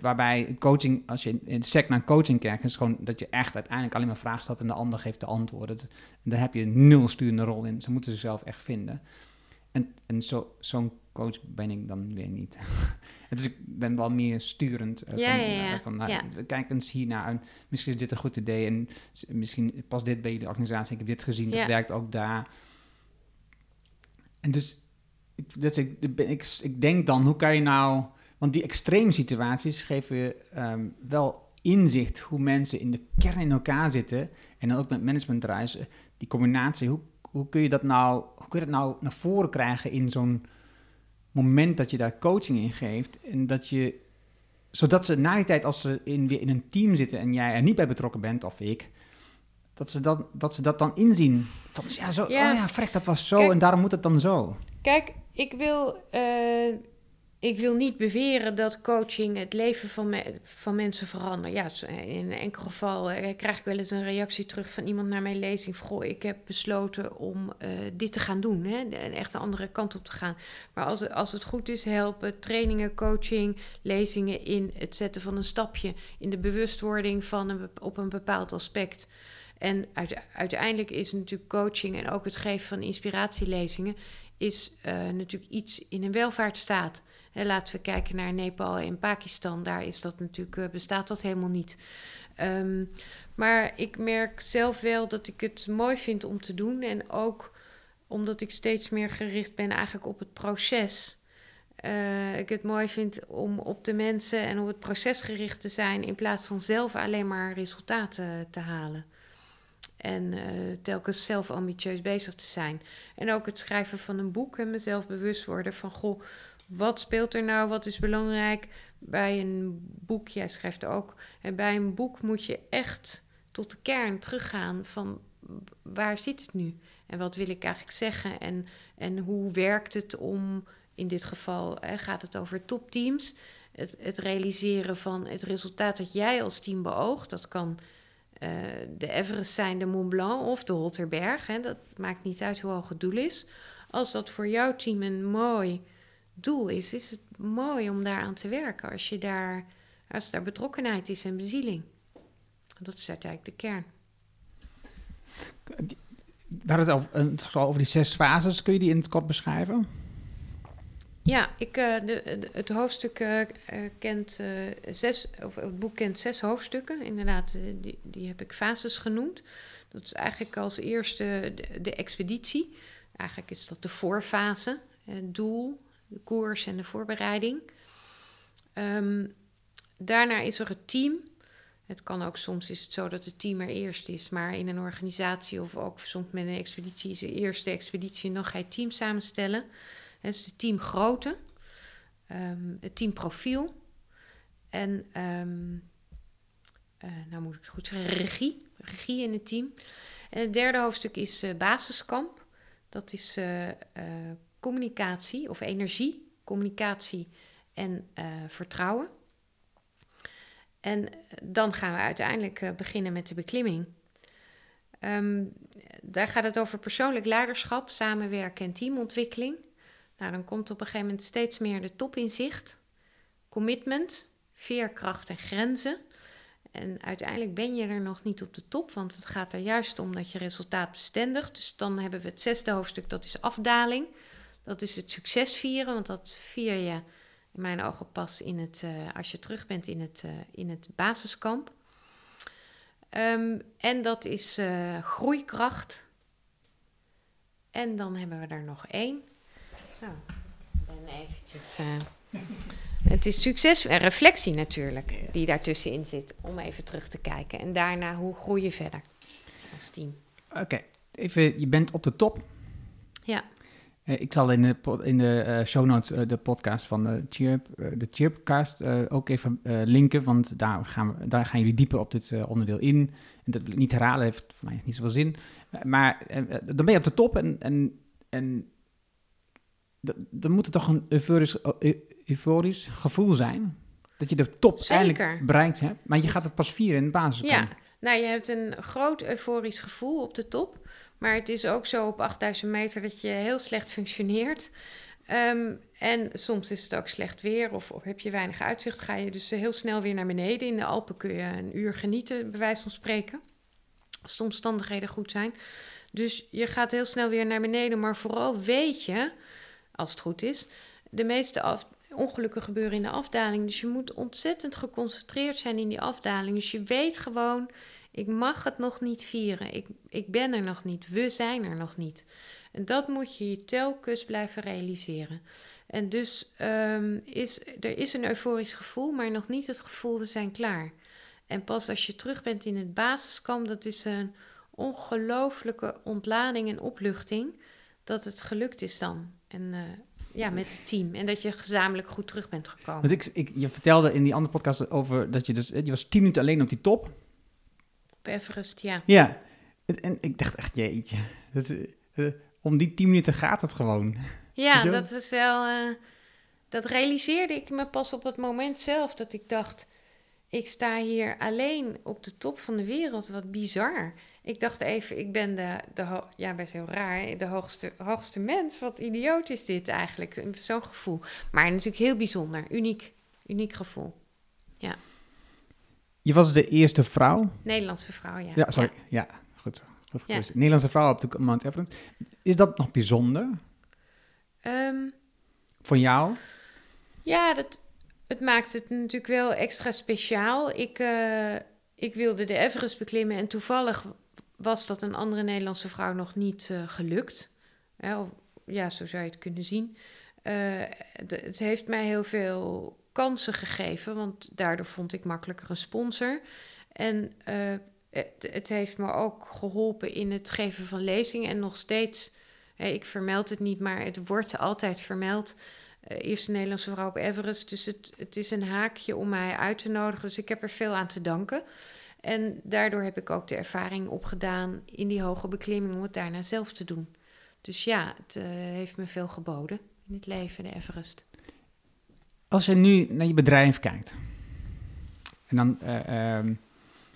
waarbij coaching, als je in de sec naar coaching kijkt, is gewoon dat je echt uiteindelijk alleen maar vragen stelt en de ander geeft de antwoorden. Dat, daar heb je nul sturende rol in. Ze moeten zichzelf echt vinden. En, en zo, zo'n coach ben ik dan weer niet. dus ik ben wel meer sturend. Uh, ja, van, ja, ja. Uh, van nou, kijk eens hiernaar. En misschien is dit een goed idee. En misschien past dit bij jullie organisatie. Ik heb dit gezien, dat werkt ook daar. En dus, dus ik, ik, ik denk dan, hoe kan je nou... Want die extreme situaties geven je um, wel inzicht hoe mensen in de kern in elkaar zitten. En dan ook met management die combinatie, hoe, hoe kun je dat nou hoe kun je dat nou naar voren krijgen in zo'n moment dat je daar coaching in geeft? En dat je, zodat ze na die tijd, als ze in, weer in een team zitten en jij er niet bij betrokken bent, of ik, dat ze, dat, dat, ze dat dan inzien. Van ja, zo, Ja. oh ja, frek, dat was zo Kijk- en daarom moet het dan zo. Kijk, ik wil, eh, ik wil niet beweren dat coaching het leven van, van mensen verandert. Ja, in enkel geval eh, krijg ik wel eens een reactie terug van iemand naar mijn lezing. Goh, ik heb besloten om eh, dit te gaan doen. Hè? de- Een echt een andere kant op te gaan. Maar als, als het goed is, helpen trainingen, coaching, lezingen in het zetten van een stapje. In de bewustwording van op een bepaald aspect. En uite- uiteindelijk is natuurlijk coaching en ook het geven van inspiratielezingen is eh, natuurlijk iets in een welvaartsstaat. Hè, laten we kijken naar Nepal en Pakistan. Daar is dat natuurlijk, eh, bestaat dat helemaal niet. Ehm, maar ik merk zelf wel dat ik het mooi vind om te doen. En ook omdat ik steeds meer gericht ben eigenlijk op het proces. Eh, ik het mooi vind om op de mensen en op het proces gericht te zijn... in plaats van zelf alleen maar resultaten te halen. En eh, telkens zelf ambitieus bezig te zijn. En ook het schrijven van een boek en mezelf bewust worden van... goh, wat speelt er nou, wat is belangrijk? Bij een boek, jij schrijft ook... En bij een boek moet je echt tot de kern teruggaan van... waar zit het nu? En wat wil ik eigenlijk zeggen? En, en hoe werkt het om, in dit geval hè, gaat het over topteams... Het, het realiseren van het resultaat dat jij als team beoogt... dat kan eh, de Everest zijn, de Mont Blanc of de Holterberg. Hè, dat maakt niet uit hoe hoog het doel is. Als dat voor jouw team een mooi doel is, is het mooi om daaraan te werken. Als, je daar, als daar betrokkenheid is en bezieling. Dat is uiteindelijk de kern. We hadden het gaat over die zes fases. Kun je die in het kort beschrijven? Ja, ik, eh, de, de- het hoofdstuk eh, eh, kent zes, of het boek kent zes hoofdstukken. Inderdaad, die, die heb ik fases genoemd. Dat is eigenlijk als eerste de, de expeditie. Eigenlijk is dat de voorfase, het doel, de koers en de voorbereiding. Ehm, daarna is er het team. Het kan ook soms is het zo dat het team er eerst is, maar in een organisatie of ook soms met een expeditie is de eerste expeditie en dan ga je het team samenstellen. Dat is de teamgrootte, het teamprofiel en, ehm, eh, nou moet ik het goed zeggen, regie. Regie in het team. En het derde hoofdstuk is eh, basiskamp. Dat is eh, communicatie of energie, communicatie en eh, vertrouwen. En dan gaan we uiteindelijk eh, beginnen met de beklimming. Ehm, daar gaat het over persoonlijk leiderschap, samenwerken en teamontwikkeling. Nou, dan komt op een gegeven moment steeds meer de top in zicht. Commitment, veerkracht en grenzen. En uiteindelijk ben je er nog niet op de top, want het gaat er juist om dat je resultaat bestendigt. Dus dan hebben we het zesde hoofdstuk, dat is afdaling. Dat is het succes vieren, want dat vier je in mijn ogen pas in het, eh, als je terug bent in het, eh, in het basiskamp. Ehm, en dat is eh, groeikracht. En dan hebben we er nog één. Nou, ik ben eventjes... het is succes en reflectie natuurlijk, die daartussenin zit, om even terug te kijken. En daarna, hoe groei je verder als team? Oké, even, je bent op de top. Ja, ik zal in de, in de eh, show notes eh, de podcast van de, Chirp, eh, de Chirpcast eh, ook even eh, linken, want daar gaan, we, daar gaan jullie dieper op dit eh, onderdeel in. En dat wil ik niet herhalen, heeft voor mij niet zoveel zin. Eh, maar eh, eh, dan ben je op de top en, en, en dan moet het toch een euforisch, eu- euforisch gevoel zijn. Dat je de top Zeker. eindelijk bereikt hebt, maar je gaat het pas vieren in de basiskamp. ja. Nou, je hebt een groot euforisch gevoel op de top. Maar het is ook zo op 8000 meter dat je heel slecht functioneert. Ehm, en soms is het ook slecht weer of, of heb je weinig uitzicht. Ga je dus heel snel weer naar beneden. In de Alpen kun je een uur genieten, bij wijze van spreken. Als de omstandigheden goed zijn. Dus je gaat heel snel weer naar beneden. Maar vooral weet je, als het goed is, de meeste ongelukken gebeuren in de afdaling. Dus je moet ontzettend geconcentreerd zijn in die afdaling. Dus je weet gewoon, ik mag het nog niet vieren. Ik, ik ben er nog niet. We zijn er nog niet. En dat moet je je telkens blijven realiseren. En dus ehm, is er is een euforisch gevoel, maar nog niet het gevoel we zijn klaar. En pas als je terug bent in het basiskamp, dat is een ongelooflijke ontlading en opluchting. dat het gelukt is dan. En eh, ja, met het team. En dat je gezamenlijk goed terug bent gekomen. Want ik, ik, je vertelde in die andere podcast over dat je dus... Je was tien minuten alleen op die top. Op Everest, ja. Ja. En, ik dacht echt, jeetje. Dat, eh, om die tien minuten gaat het gewoon. Ja, dat is wel. eh, dat realiseerde ik me pas op het moment zelf dat ik dacht. Ik sta hier alleen op de top van de wereld. Wat bizar. Ik dacht even, ik ben de, de ja, best heel raar, de hoogste, hoogste mens. Wat idioot is dit eigenlijk? Zo'n gevoel. Maar natuurlijk heel bijzonder, uniek, uniek gevoel. Je was de eerste vrouw. Nederlandse vrouw, ja. Ja, sorry. Ja, goed. goed Ja. gekozen. Nederlandse vrouw op de Mount Everest. Is dat nog bijzonder Ehm, voor jou? Ja, dat, het maakt het natuurlijk wel extra speciaal. Ik, eh, ik wilde de Everest beklimmen en toevallig was dat een andere Nederlandse vrouw nog niet eh, gelukt. Hè, of- ja, zo zou je het kunnen zien. Eh, het heeft mij heel veel kansen gegeven, want daardoor vond ik makkelijker een sponsor. En eh, het, heeft me ook geholpen in het geven van lezingen en nog steeds, ik vermeld het niet, maar het wordt altijd vermeld eh, eerste Nederlandse vrouw op Everest. Dus het, het is een haakje om mij uit te nodigen. Dus ik heb er veel aan te danken. En daardoor heb ik ook de ervaring opgedaan in die hoge beklimming om het daarna zelf te doen. Dus ja, het eh, heeft me veel geboden in het leven, de Everest. Als je nu naar je bedrijf kijkt. En dan,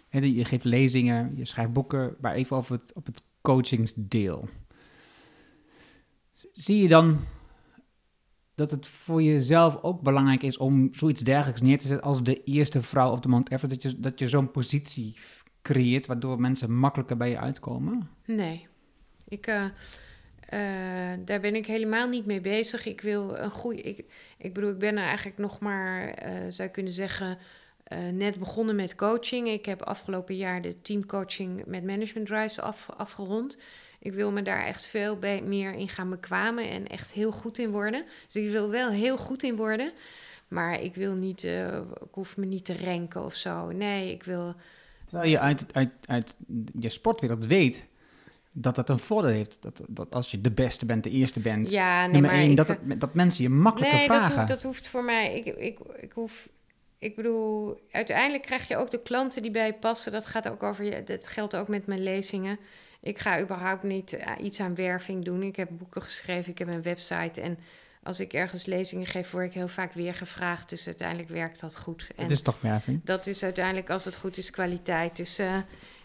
hè, je geeft lezingen, je schrijft boeken, maar even over het, op het coachingsdeel. Zie je dan dat het voor jezelf ook belangrijk is om zoiets dergelijks neer te zetten als de eerste vrouw op de Mount Everest? Dat je, dat je zo'n positie creëert waardoor mensen makkelijker bij je uitkomen? Nee, ik, eh, eh, daar ben ik helemaal niet mee bezig. Ik wil een goede. Ik, ik bedoel, ik ben er eigenlijk nog maar, eh, zou kunnen zeggen, eh, net begonnen met coaching. Ik heb afgelopen jaar de teamcoaching met Management Drives af, afgerond. Ik wil me daar echt veel meer in gaan bekwamen en echt heel goed in worden. Dus ik wil wel heel goed in worden. Maar ik wil niet, ik hoef me niet te renken of zo. Nee, ik wil. Terwijl je uit, uit, uit je sportwereld weet dat dat een voordeel heeft. Dat, dat als je de beste bent, de eerste bent, Ja, nee, nummer maar één, ik, dat, het, dat mensen je makkelijker nee, vragen. hoeft, dat hoeft voor mij. Ik, ik, ik hoef. Ik bedoel, uiteindelijk krijg je ook de klanten die bij je passen. Dat gaat ook over je. Dat geldt ook met mijn lezingen. Ik ga überhaupt niet eh, iets aan werving doen. Ik heb boeken geschreven, ik heb een website. En als ik ergens lezingen geef, word ik heel vaak weer gevraagd. Dus uiteindelijk werkt dat goed. En Het is toch werving. dat is uiteindelijk, als het goed is, kwaliteit. Dus eh,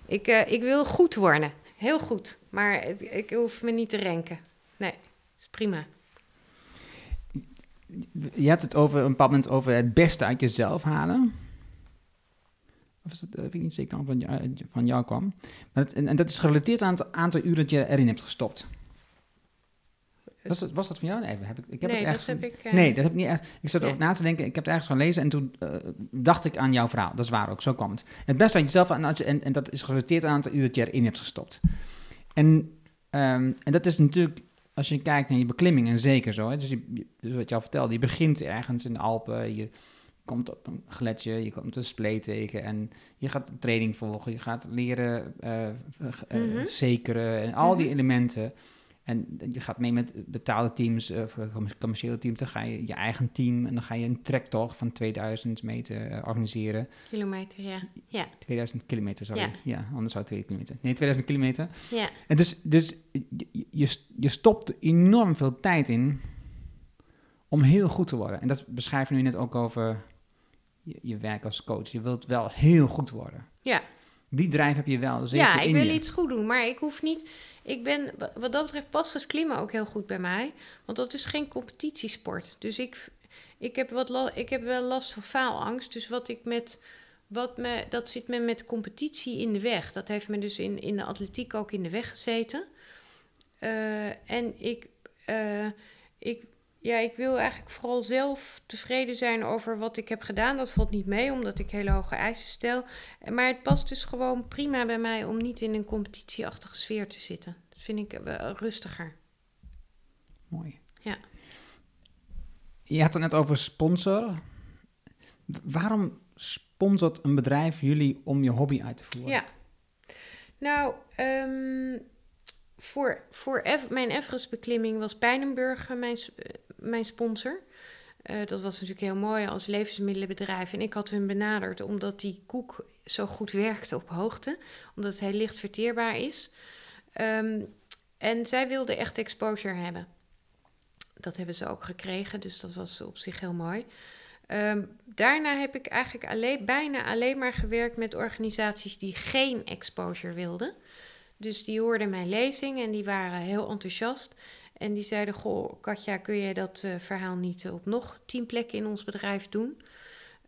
ik, eh, ik wil goed worden. Heel goed. Maar ik, hoef me niet te renken. Nee, is prima. Je hebt het over een bepaald moment over het beste uit jezelf halen. Of is dat, eh, weet ik niet zeker van jou, van jou kwam. En, en dat is gerelateerd aan het aantal uren dat je erin hebt gestopt. Was dat, was dat van jou? Nee, heb ik, ik heb nee, het ergens dat heb ik... eh, Nee, dat heb ik niet echt. Ik zat Nee. erover na te denken. Ik heb het ergens gelezen en toen eh, dacht ik aan jouw verhaal. Dat is waar ook, zo kwam het. Het beste aan jezelf en, en, en dat is gerelateerd aan het aantal uren dat je erin hebt gestopt. En, ehm, en dat is natuurlijk, als je kijkt naar je beklimming, en zeker zo. Hè, dus, je, je- dus wat je al vertelde, je begint ergens in de Alpen, je komt op een gletsjer, je komt een spleet tegen en je gaat een training volgen, je gaat leren eh, Mhm. zekeren en al die Mhm. elementen. En je gaat mee met betaalde teams, eh, of commerciële teams, dan ga je je eigen team en dan ga je een trektocht van 2000 meter eh, organiseren. Kilometer, ja. Ja, 2000 kilometer, sorry. Ja. Ja. anders zou het 2 kilometer. Nee, 2000 kilometer. ja. En dus, dus je, je, stopt enorm veel tijd in om heel goed te worden. En dat beschrijf je nu net ook over je, je werk als coach. Je wilt wel heel goed worden. Ja. Die drijf heb je wel zeker ja, ik wil iets goed doen, maar ik hoef niet... Ik ben, wa- wat dat betreft, past het klimmen ook heel goed bij mij. Want dat is geen competitiesport. Dus ik, ik, heb, wat ik heb wel last van faalangst. Dus wat ik met... Wat me, dat zit me met competitie in de weg. Dat heeft me dus in, in de atletiek ook in de weg gezeten. Eh, en ik, eh, ik, ja, ik wil eigenlijk vooral zelf tevreden zijn over wat ik heb gedaan. Dat valt niet mee, omdat ik hele hoge eisen stel. Maar het past dus gewoon prima bij mij om niet in een competitieachtige sfeer te zitten. Dat vind ik wel rustiger. Mooi. Ja. Je had het net over sponsor. Waarom sponsort een bedrijf jullie om je hobby uit te voeren? Ja. Nou, ehm, voor, voor mijn Everest-beklimming was Pijnenburg eh, mijn, eh, mijn sponsor. Eh, dat was natuurlijk heel mooi als levensmiddelenbedrijf. En ik had hun benaderd omdat die koek zo goed werkte op hoogte. Omdat hij licht verteerbaar is. Ehm, en zij wilden echt exposure hebben. Dat hebben ze ook gekregen, dus dat was op zich heel mooi. Ehm, daarna heb ik eigenlijk alleen, bijna alleen maar gewerkt met organisaties die geen exposure wilden. Dus die hoorden mijn lezing en die waren heel enthousiast. En die zeiden: Goh, Katja, kun je dat eh, verhaal niet op nog tien plekken in ons bedrijf doen?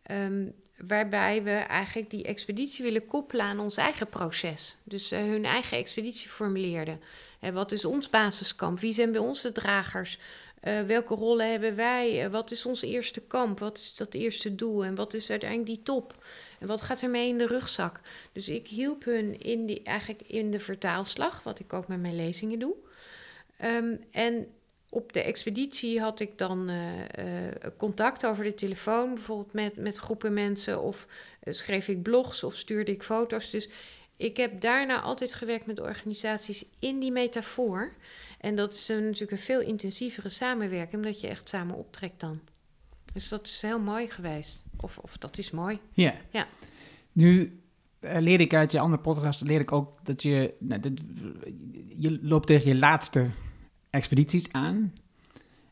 Ehm, waarbij we eigenlijk die expeditie willen koppelen aan ons eigen proces. Dus eh, hun eigen expeditie formuleerden. En wat is ons basiskamp? Wie zijn bij ons de dragers? Eh, welke rollen hebben wij? Eh, wat is ons eerste kamp? Wat is dat eerste doel? En wat is uiteindelijk die top? En wat gaat er mee in de rugzak? Dus ik hielp hun in die, eigenlijk in de vertaalslag, wat ik ook met mijn lezingen doe. Ehm, en op de expeditie had ik dan eh, eh, contact over de telefoon, bijvoorbeeld met, met groepen mensen, of eh, schreef ik blogs of stuurde ik foto's. Dus ik heb daarna altijd gewerkt met organisaties in die metafoor. En dat is een, natuurlijk een veel intensievere samenwerking, omdat je echt samen optrekt dan. Dus dat is heel mooi geweest. Of, of dat is mooi. Ja. Ja. Nu leerde ik uit je andere podcast, leer ik ook dat je, nou, dat, je loopt tegen je laatste expedities aan.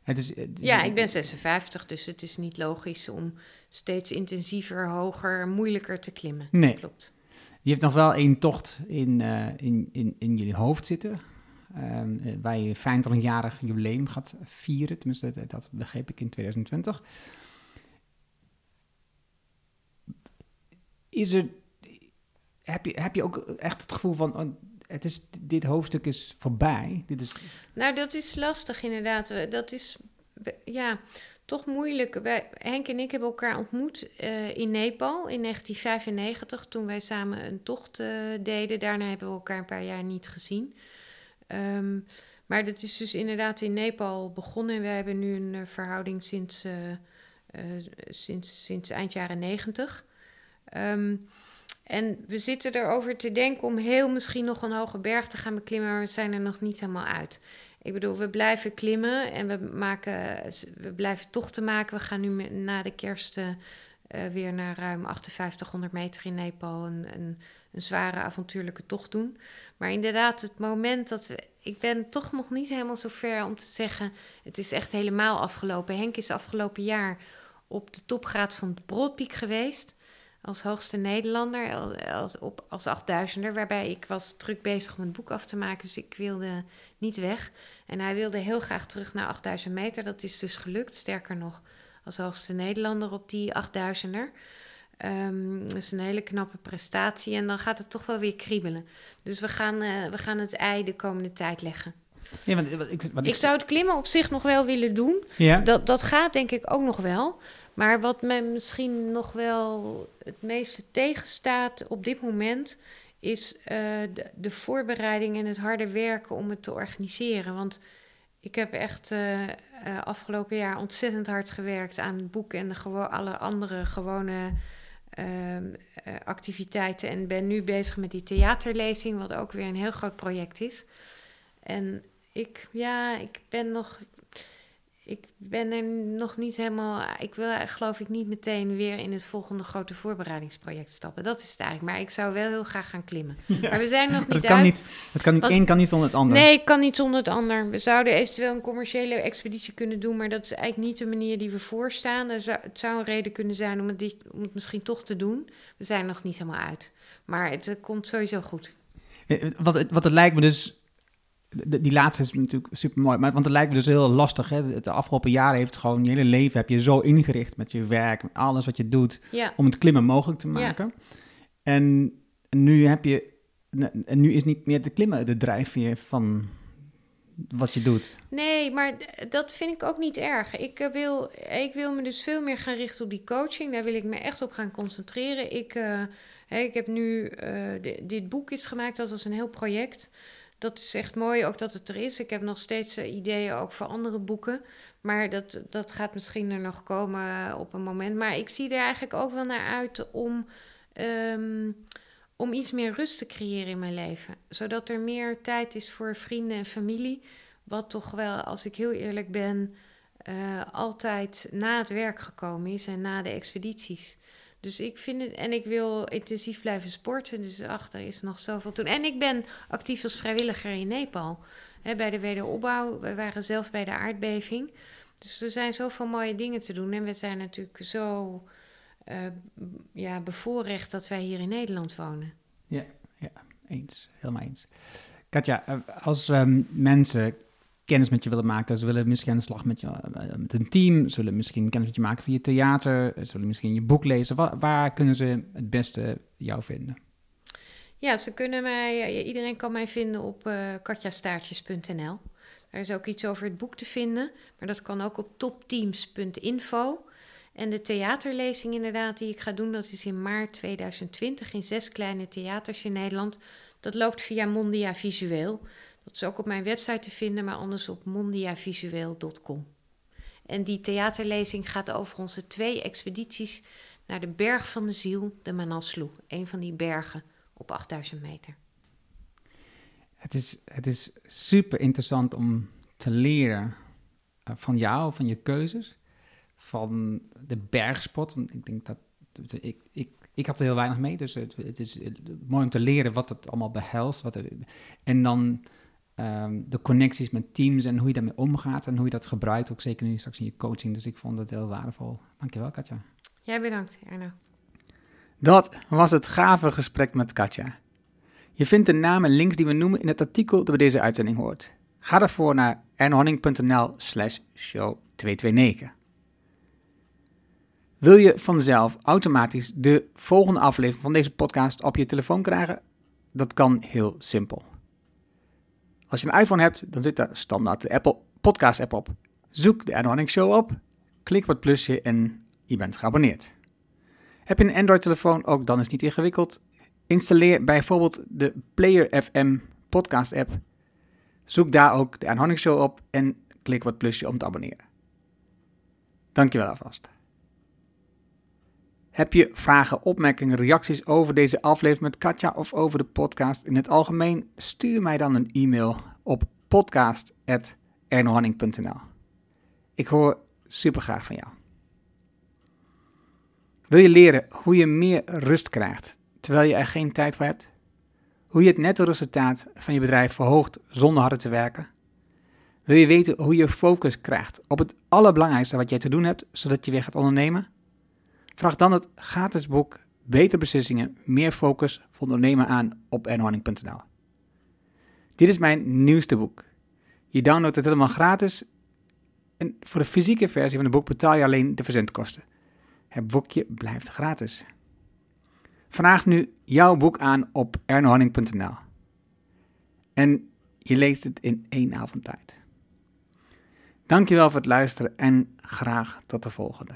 Het is, het Ja, ik ben 56, dus het is niet logisch om steeds intensiever, hoger, moeilijker te klimmen. Nee. Klopt. Je hebt nog wel één tocht in, eh, in, in, in jullie hoofd zitten. ehm, eh, waar je 25-jarig jubileum gaat vieren. Tenminste, dat, dat begreep ik in 2020. Is er, heb, je, heb je ook echt het gevoel van, oh, het is, dit hoofdstuk is voorbij? Dit is, Nou, dat is lastig inderdaad. Dat is ja, toch moeilijk. Henk en ik hebben elkaar ontmoet eh, in Nepal in 1995, toen wij samen een tocht eh, deden. Daarna hebben we elkaar een paar jaar niet gezien. Ehm, maar dat is dus inderdaad in Nepal begonnen. En we hebben nu een eh, verhouding sinds, sinds, sinds eind jaren negentig. Ehm, en we zitten erover te denken om heel misschien nog een hoge berg te gaan beklimmen, maar we zijn er nog niet helemaal uit. Ik bedoel, we blijven klimmen en we, maken, we blijven tochten maken. We gaan nu na de kerst eh, eh, weer naar ruim 5800 meter in Nepal een, een, zware avontuurlijke tocht doen. Maar inderdaad, het moment dat we. Ik ben toch nog niet helemaal zo ver om te zeggen. Het is echt helemaal afgelopen. Henk is afgelopen jaar op de topgraad van het Broadpeak geweest. Als hoogste Nederlander, als, op, als 8000er. Waarbij ik was druk bezig om het boek af te maken. Dus ik wilde niet weg. En hij wilde heel graag terug naar 8000 meter. Dat is dus gelukt. Sterker nog, als hoogste Nederlander op die 8000er. Ehm dus een hele knappe prestatie. En dan gaat het toch wel weer kriebelen. Dus we gaan, eh, we gaan het ei de komende tijd leggen. ja, want, ik, Ik zou het klimmen op zich nog wel willen doen. ja? Dat, dat gaat denk ik ook nog wel. Maar wat mij misschien nog wel het meeste tegenstaat op dit moment... is eh, de, voorbereiding en het harde werken om het te organiseren. Want ik heb echt eh, eh, afgelopen jaar ontzettend hard gewerkt aan het boek... en de alle andere gewone ehm, eh, activiteiten. En ben nu bezig met die theaterlezing... wat ook weer een heel groot project is. En ik, ja, ik ben nog ik ben er nog niet helemaal. Ik wil geloof ik niet meteen weer in het volgende grote voorbereidingsproject stappen. Dat is het eigenlijk. Maar ik zou wel heel graag gaan klimmen. Maar we zijn nog niet het kan uit. niet, het kan niet, Want- één kan niet zonder het ander. Nee, ik kan niet zonder het ander. We zouden eventueel een commerciële expeditie kunnen doen, maar dat is eigenlijk niet de manier die we voorstaan. Er zou, het zou een reden kunnen zijn om het, die- om het misschien toch te doen. We zijn nog niet helemaal uit. Maar het eh, komt sowieso goed. Eh, Wat, het- wat het lijkt me dus. De- Die laatste is natuurlijk super mooi. Maar, want het lijkt me dus heel lastig. Hè? Het afgelopen jaren heeft gewoon je hele leven heb je zo ingericht met je werk, met alles wat je doet, Ja, om het klimmen mogelijk te maken. En nu heb je. En nu is niet meer te klimmen de drijfveer van wat je doet. Nee, maar dat vind ik ook niet erg. Ik, eh, wil, ik wil me dus veel meer gaan richten op die coaching. Daar wil ik me echt op gaan concentreren. Ik, eh, ik heb nu eh, di- dit boek is gemaakt. Dat was een heel project. Dat is echt mooi ook dat het er is. Ik heb nog steeds eh, ideeën ook voor andere boeken. Maar dat, dat gaat misschien er nog komen eh, op een moment. Maar ik zie er eigenlijk ook wel naar uit om, ehm, om iets meer rust te creëren in mijn leven. Zodat er meer tijd is voor vrienden en familie. Wat toch wel, als ik heel eerlijk ben, uh, altijd na het werk gekomen is en na de expedities. Dus ik vind het, en ik wil intensief blijven sporten, dus achter is nog zoveel te doen. En ik ben actief als vrijwilliger in Nepal, bij de wederopbouw. We waren zelf bij de aardbeving. Dus er zijn zoveel mooie dingen te doen. En we zijn natuurlijk zo uh, ja, bevoorrecht dat wij hier in Nederland wonen. Ja, ja eens. Helemaal eens. Katja, eh, als um, mensen kennis met je willen maken. Ze willen misschien aan de slag met, je, eh, met een team. Ze willen misschien kennis met je maken via theater. Ze willen misschien je boek lezen. Waar, kunnen ze het beste jou vinden? Ja, ze kunnen mij, iedereen kan mij vinden op uh, katjastaartjes.nl. Er is ook iets over het boek te vinden, maar dat kan ook op topteams.info. En de theaterlezing inderdaad die ik ga doen, dat is in maart 2020 in zes kleine theaters in Nederland. Dat loopt via Mondia Visueel. Dat is ook op mijn website te vinden, maar anders op mondiavisueel.com. En die theaterlezing gaat over onze twee expedities naar de Berg van de Ziel, de Manaslu. Een van die bergen op 8000 meter. Het is, het is super interessant om te leren eh, van jou, van je keuzes, van de bergspot. Want ik denk dat ik, ik, ik had er heel weinig mee, dus het, het is mooi om te leren wat het allemaal behelst. Wat en dan Ehm, de connecties met teams en hoe je daarmee omgaat en hoe je dat gebruikt, ook zeker nu straks in je coaching. Dus ik vond het heel waardevol. Dankjewel, Katja. Jij bedankt, Erno. Dat was het gave gesprek met Katja. Je vindt de namen en links die we noemen in het artikel dat bij deze uitzending hoort. Ga daarvoor naar ernohanning.nl slash show 229. Wil je vanzelf automatisch de volgende aflevering van deze podcast op je telefoon krijgen? Dat kan heel simpel. Als je een iPhone hebt, dan zit daar standaard de Apple Podcast app op. Zoek de Anne Show op, klik op het plusje en je bent geabonneerd. Heb je een Android-telefoon, ook dan is het niet ingewikkeld. Installeer bijvoorbeeld de Player FM podcast app. Zoek daar ook de Anne Show op en klik op het plusje om te abonneren. Dankjewel alvast. Heb je vragen, opmerkingen, reacties over deze aflevering met Katja of over de podcast in het algemeen? Stuur mij dan een e-mail op podcast.ernohanning.nl. Ik hoor super graag van jou. Wil je leren hoe je meer rust krijgt terwijl je er geen tijd voor hebt? Hoe je het netto resultaat van je bedrijf verhoogt zonder harder te werken? Wil je weten hoe je focus krijgt op het allerbelangrijkste wat jij te doen hebt, zodat je weer gaat ondernemen? Vraag dan het gratis boek Beter Beslissingen, Meer Focus voor ondernemen aan op nhoning.nl. Dit is mijn nieuwste boek. Je downloadt het helemaal gratis en voor de fysieke versie van het boek betaal je alleen de verzendkosten. Het boekje blijft gratis. Vraag nu jouw boek aan op ernohanning.nl. En je leest het in één avond tijd. Dankjewel voor het luisteren en graag tot de volgende.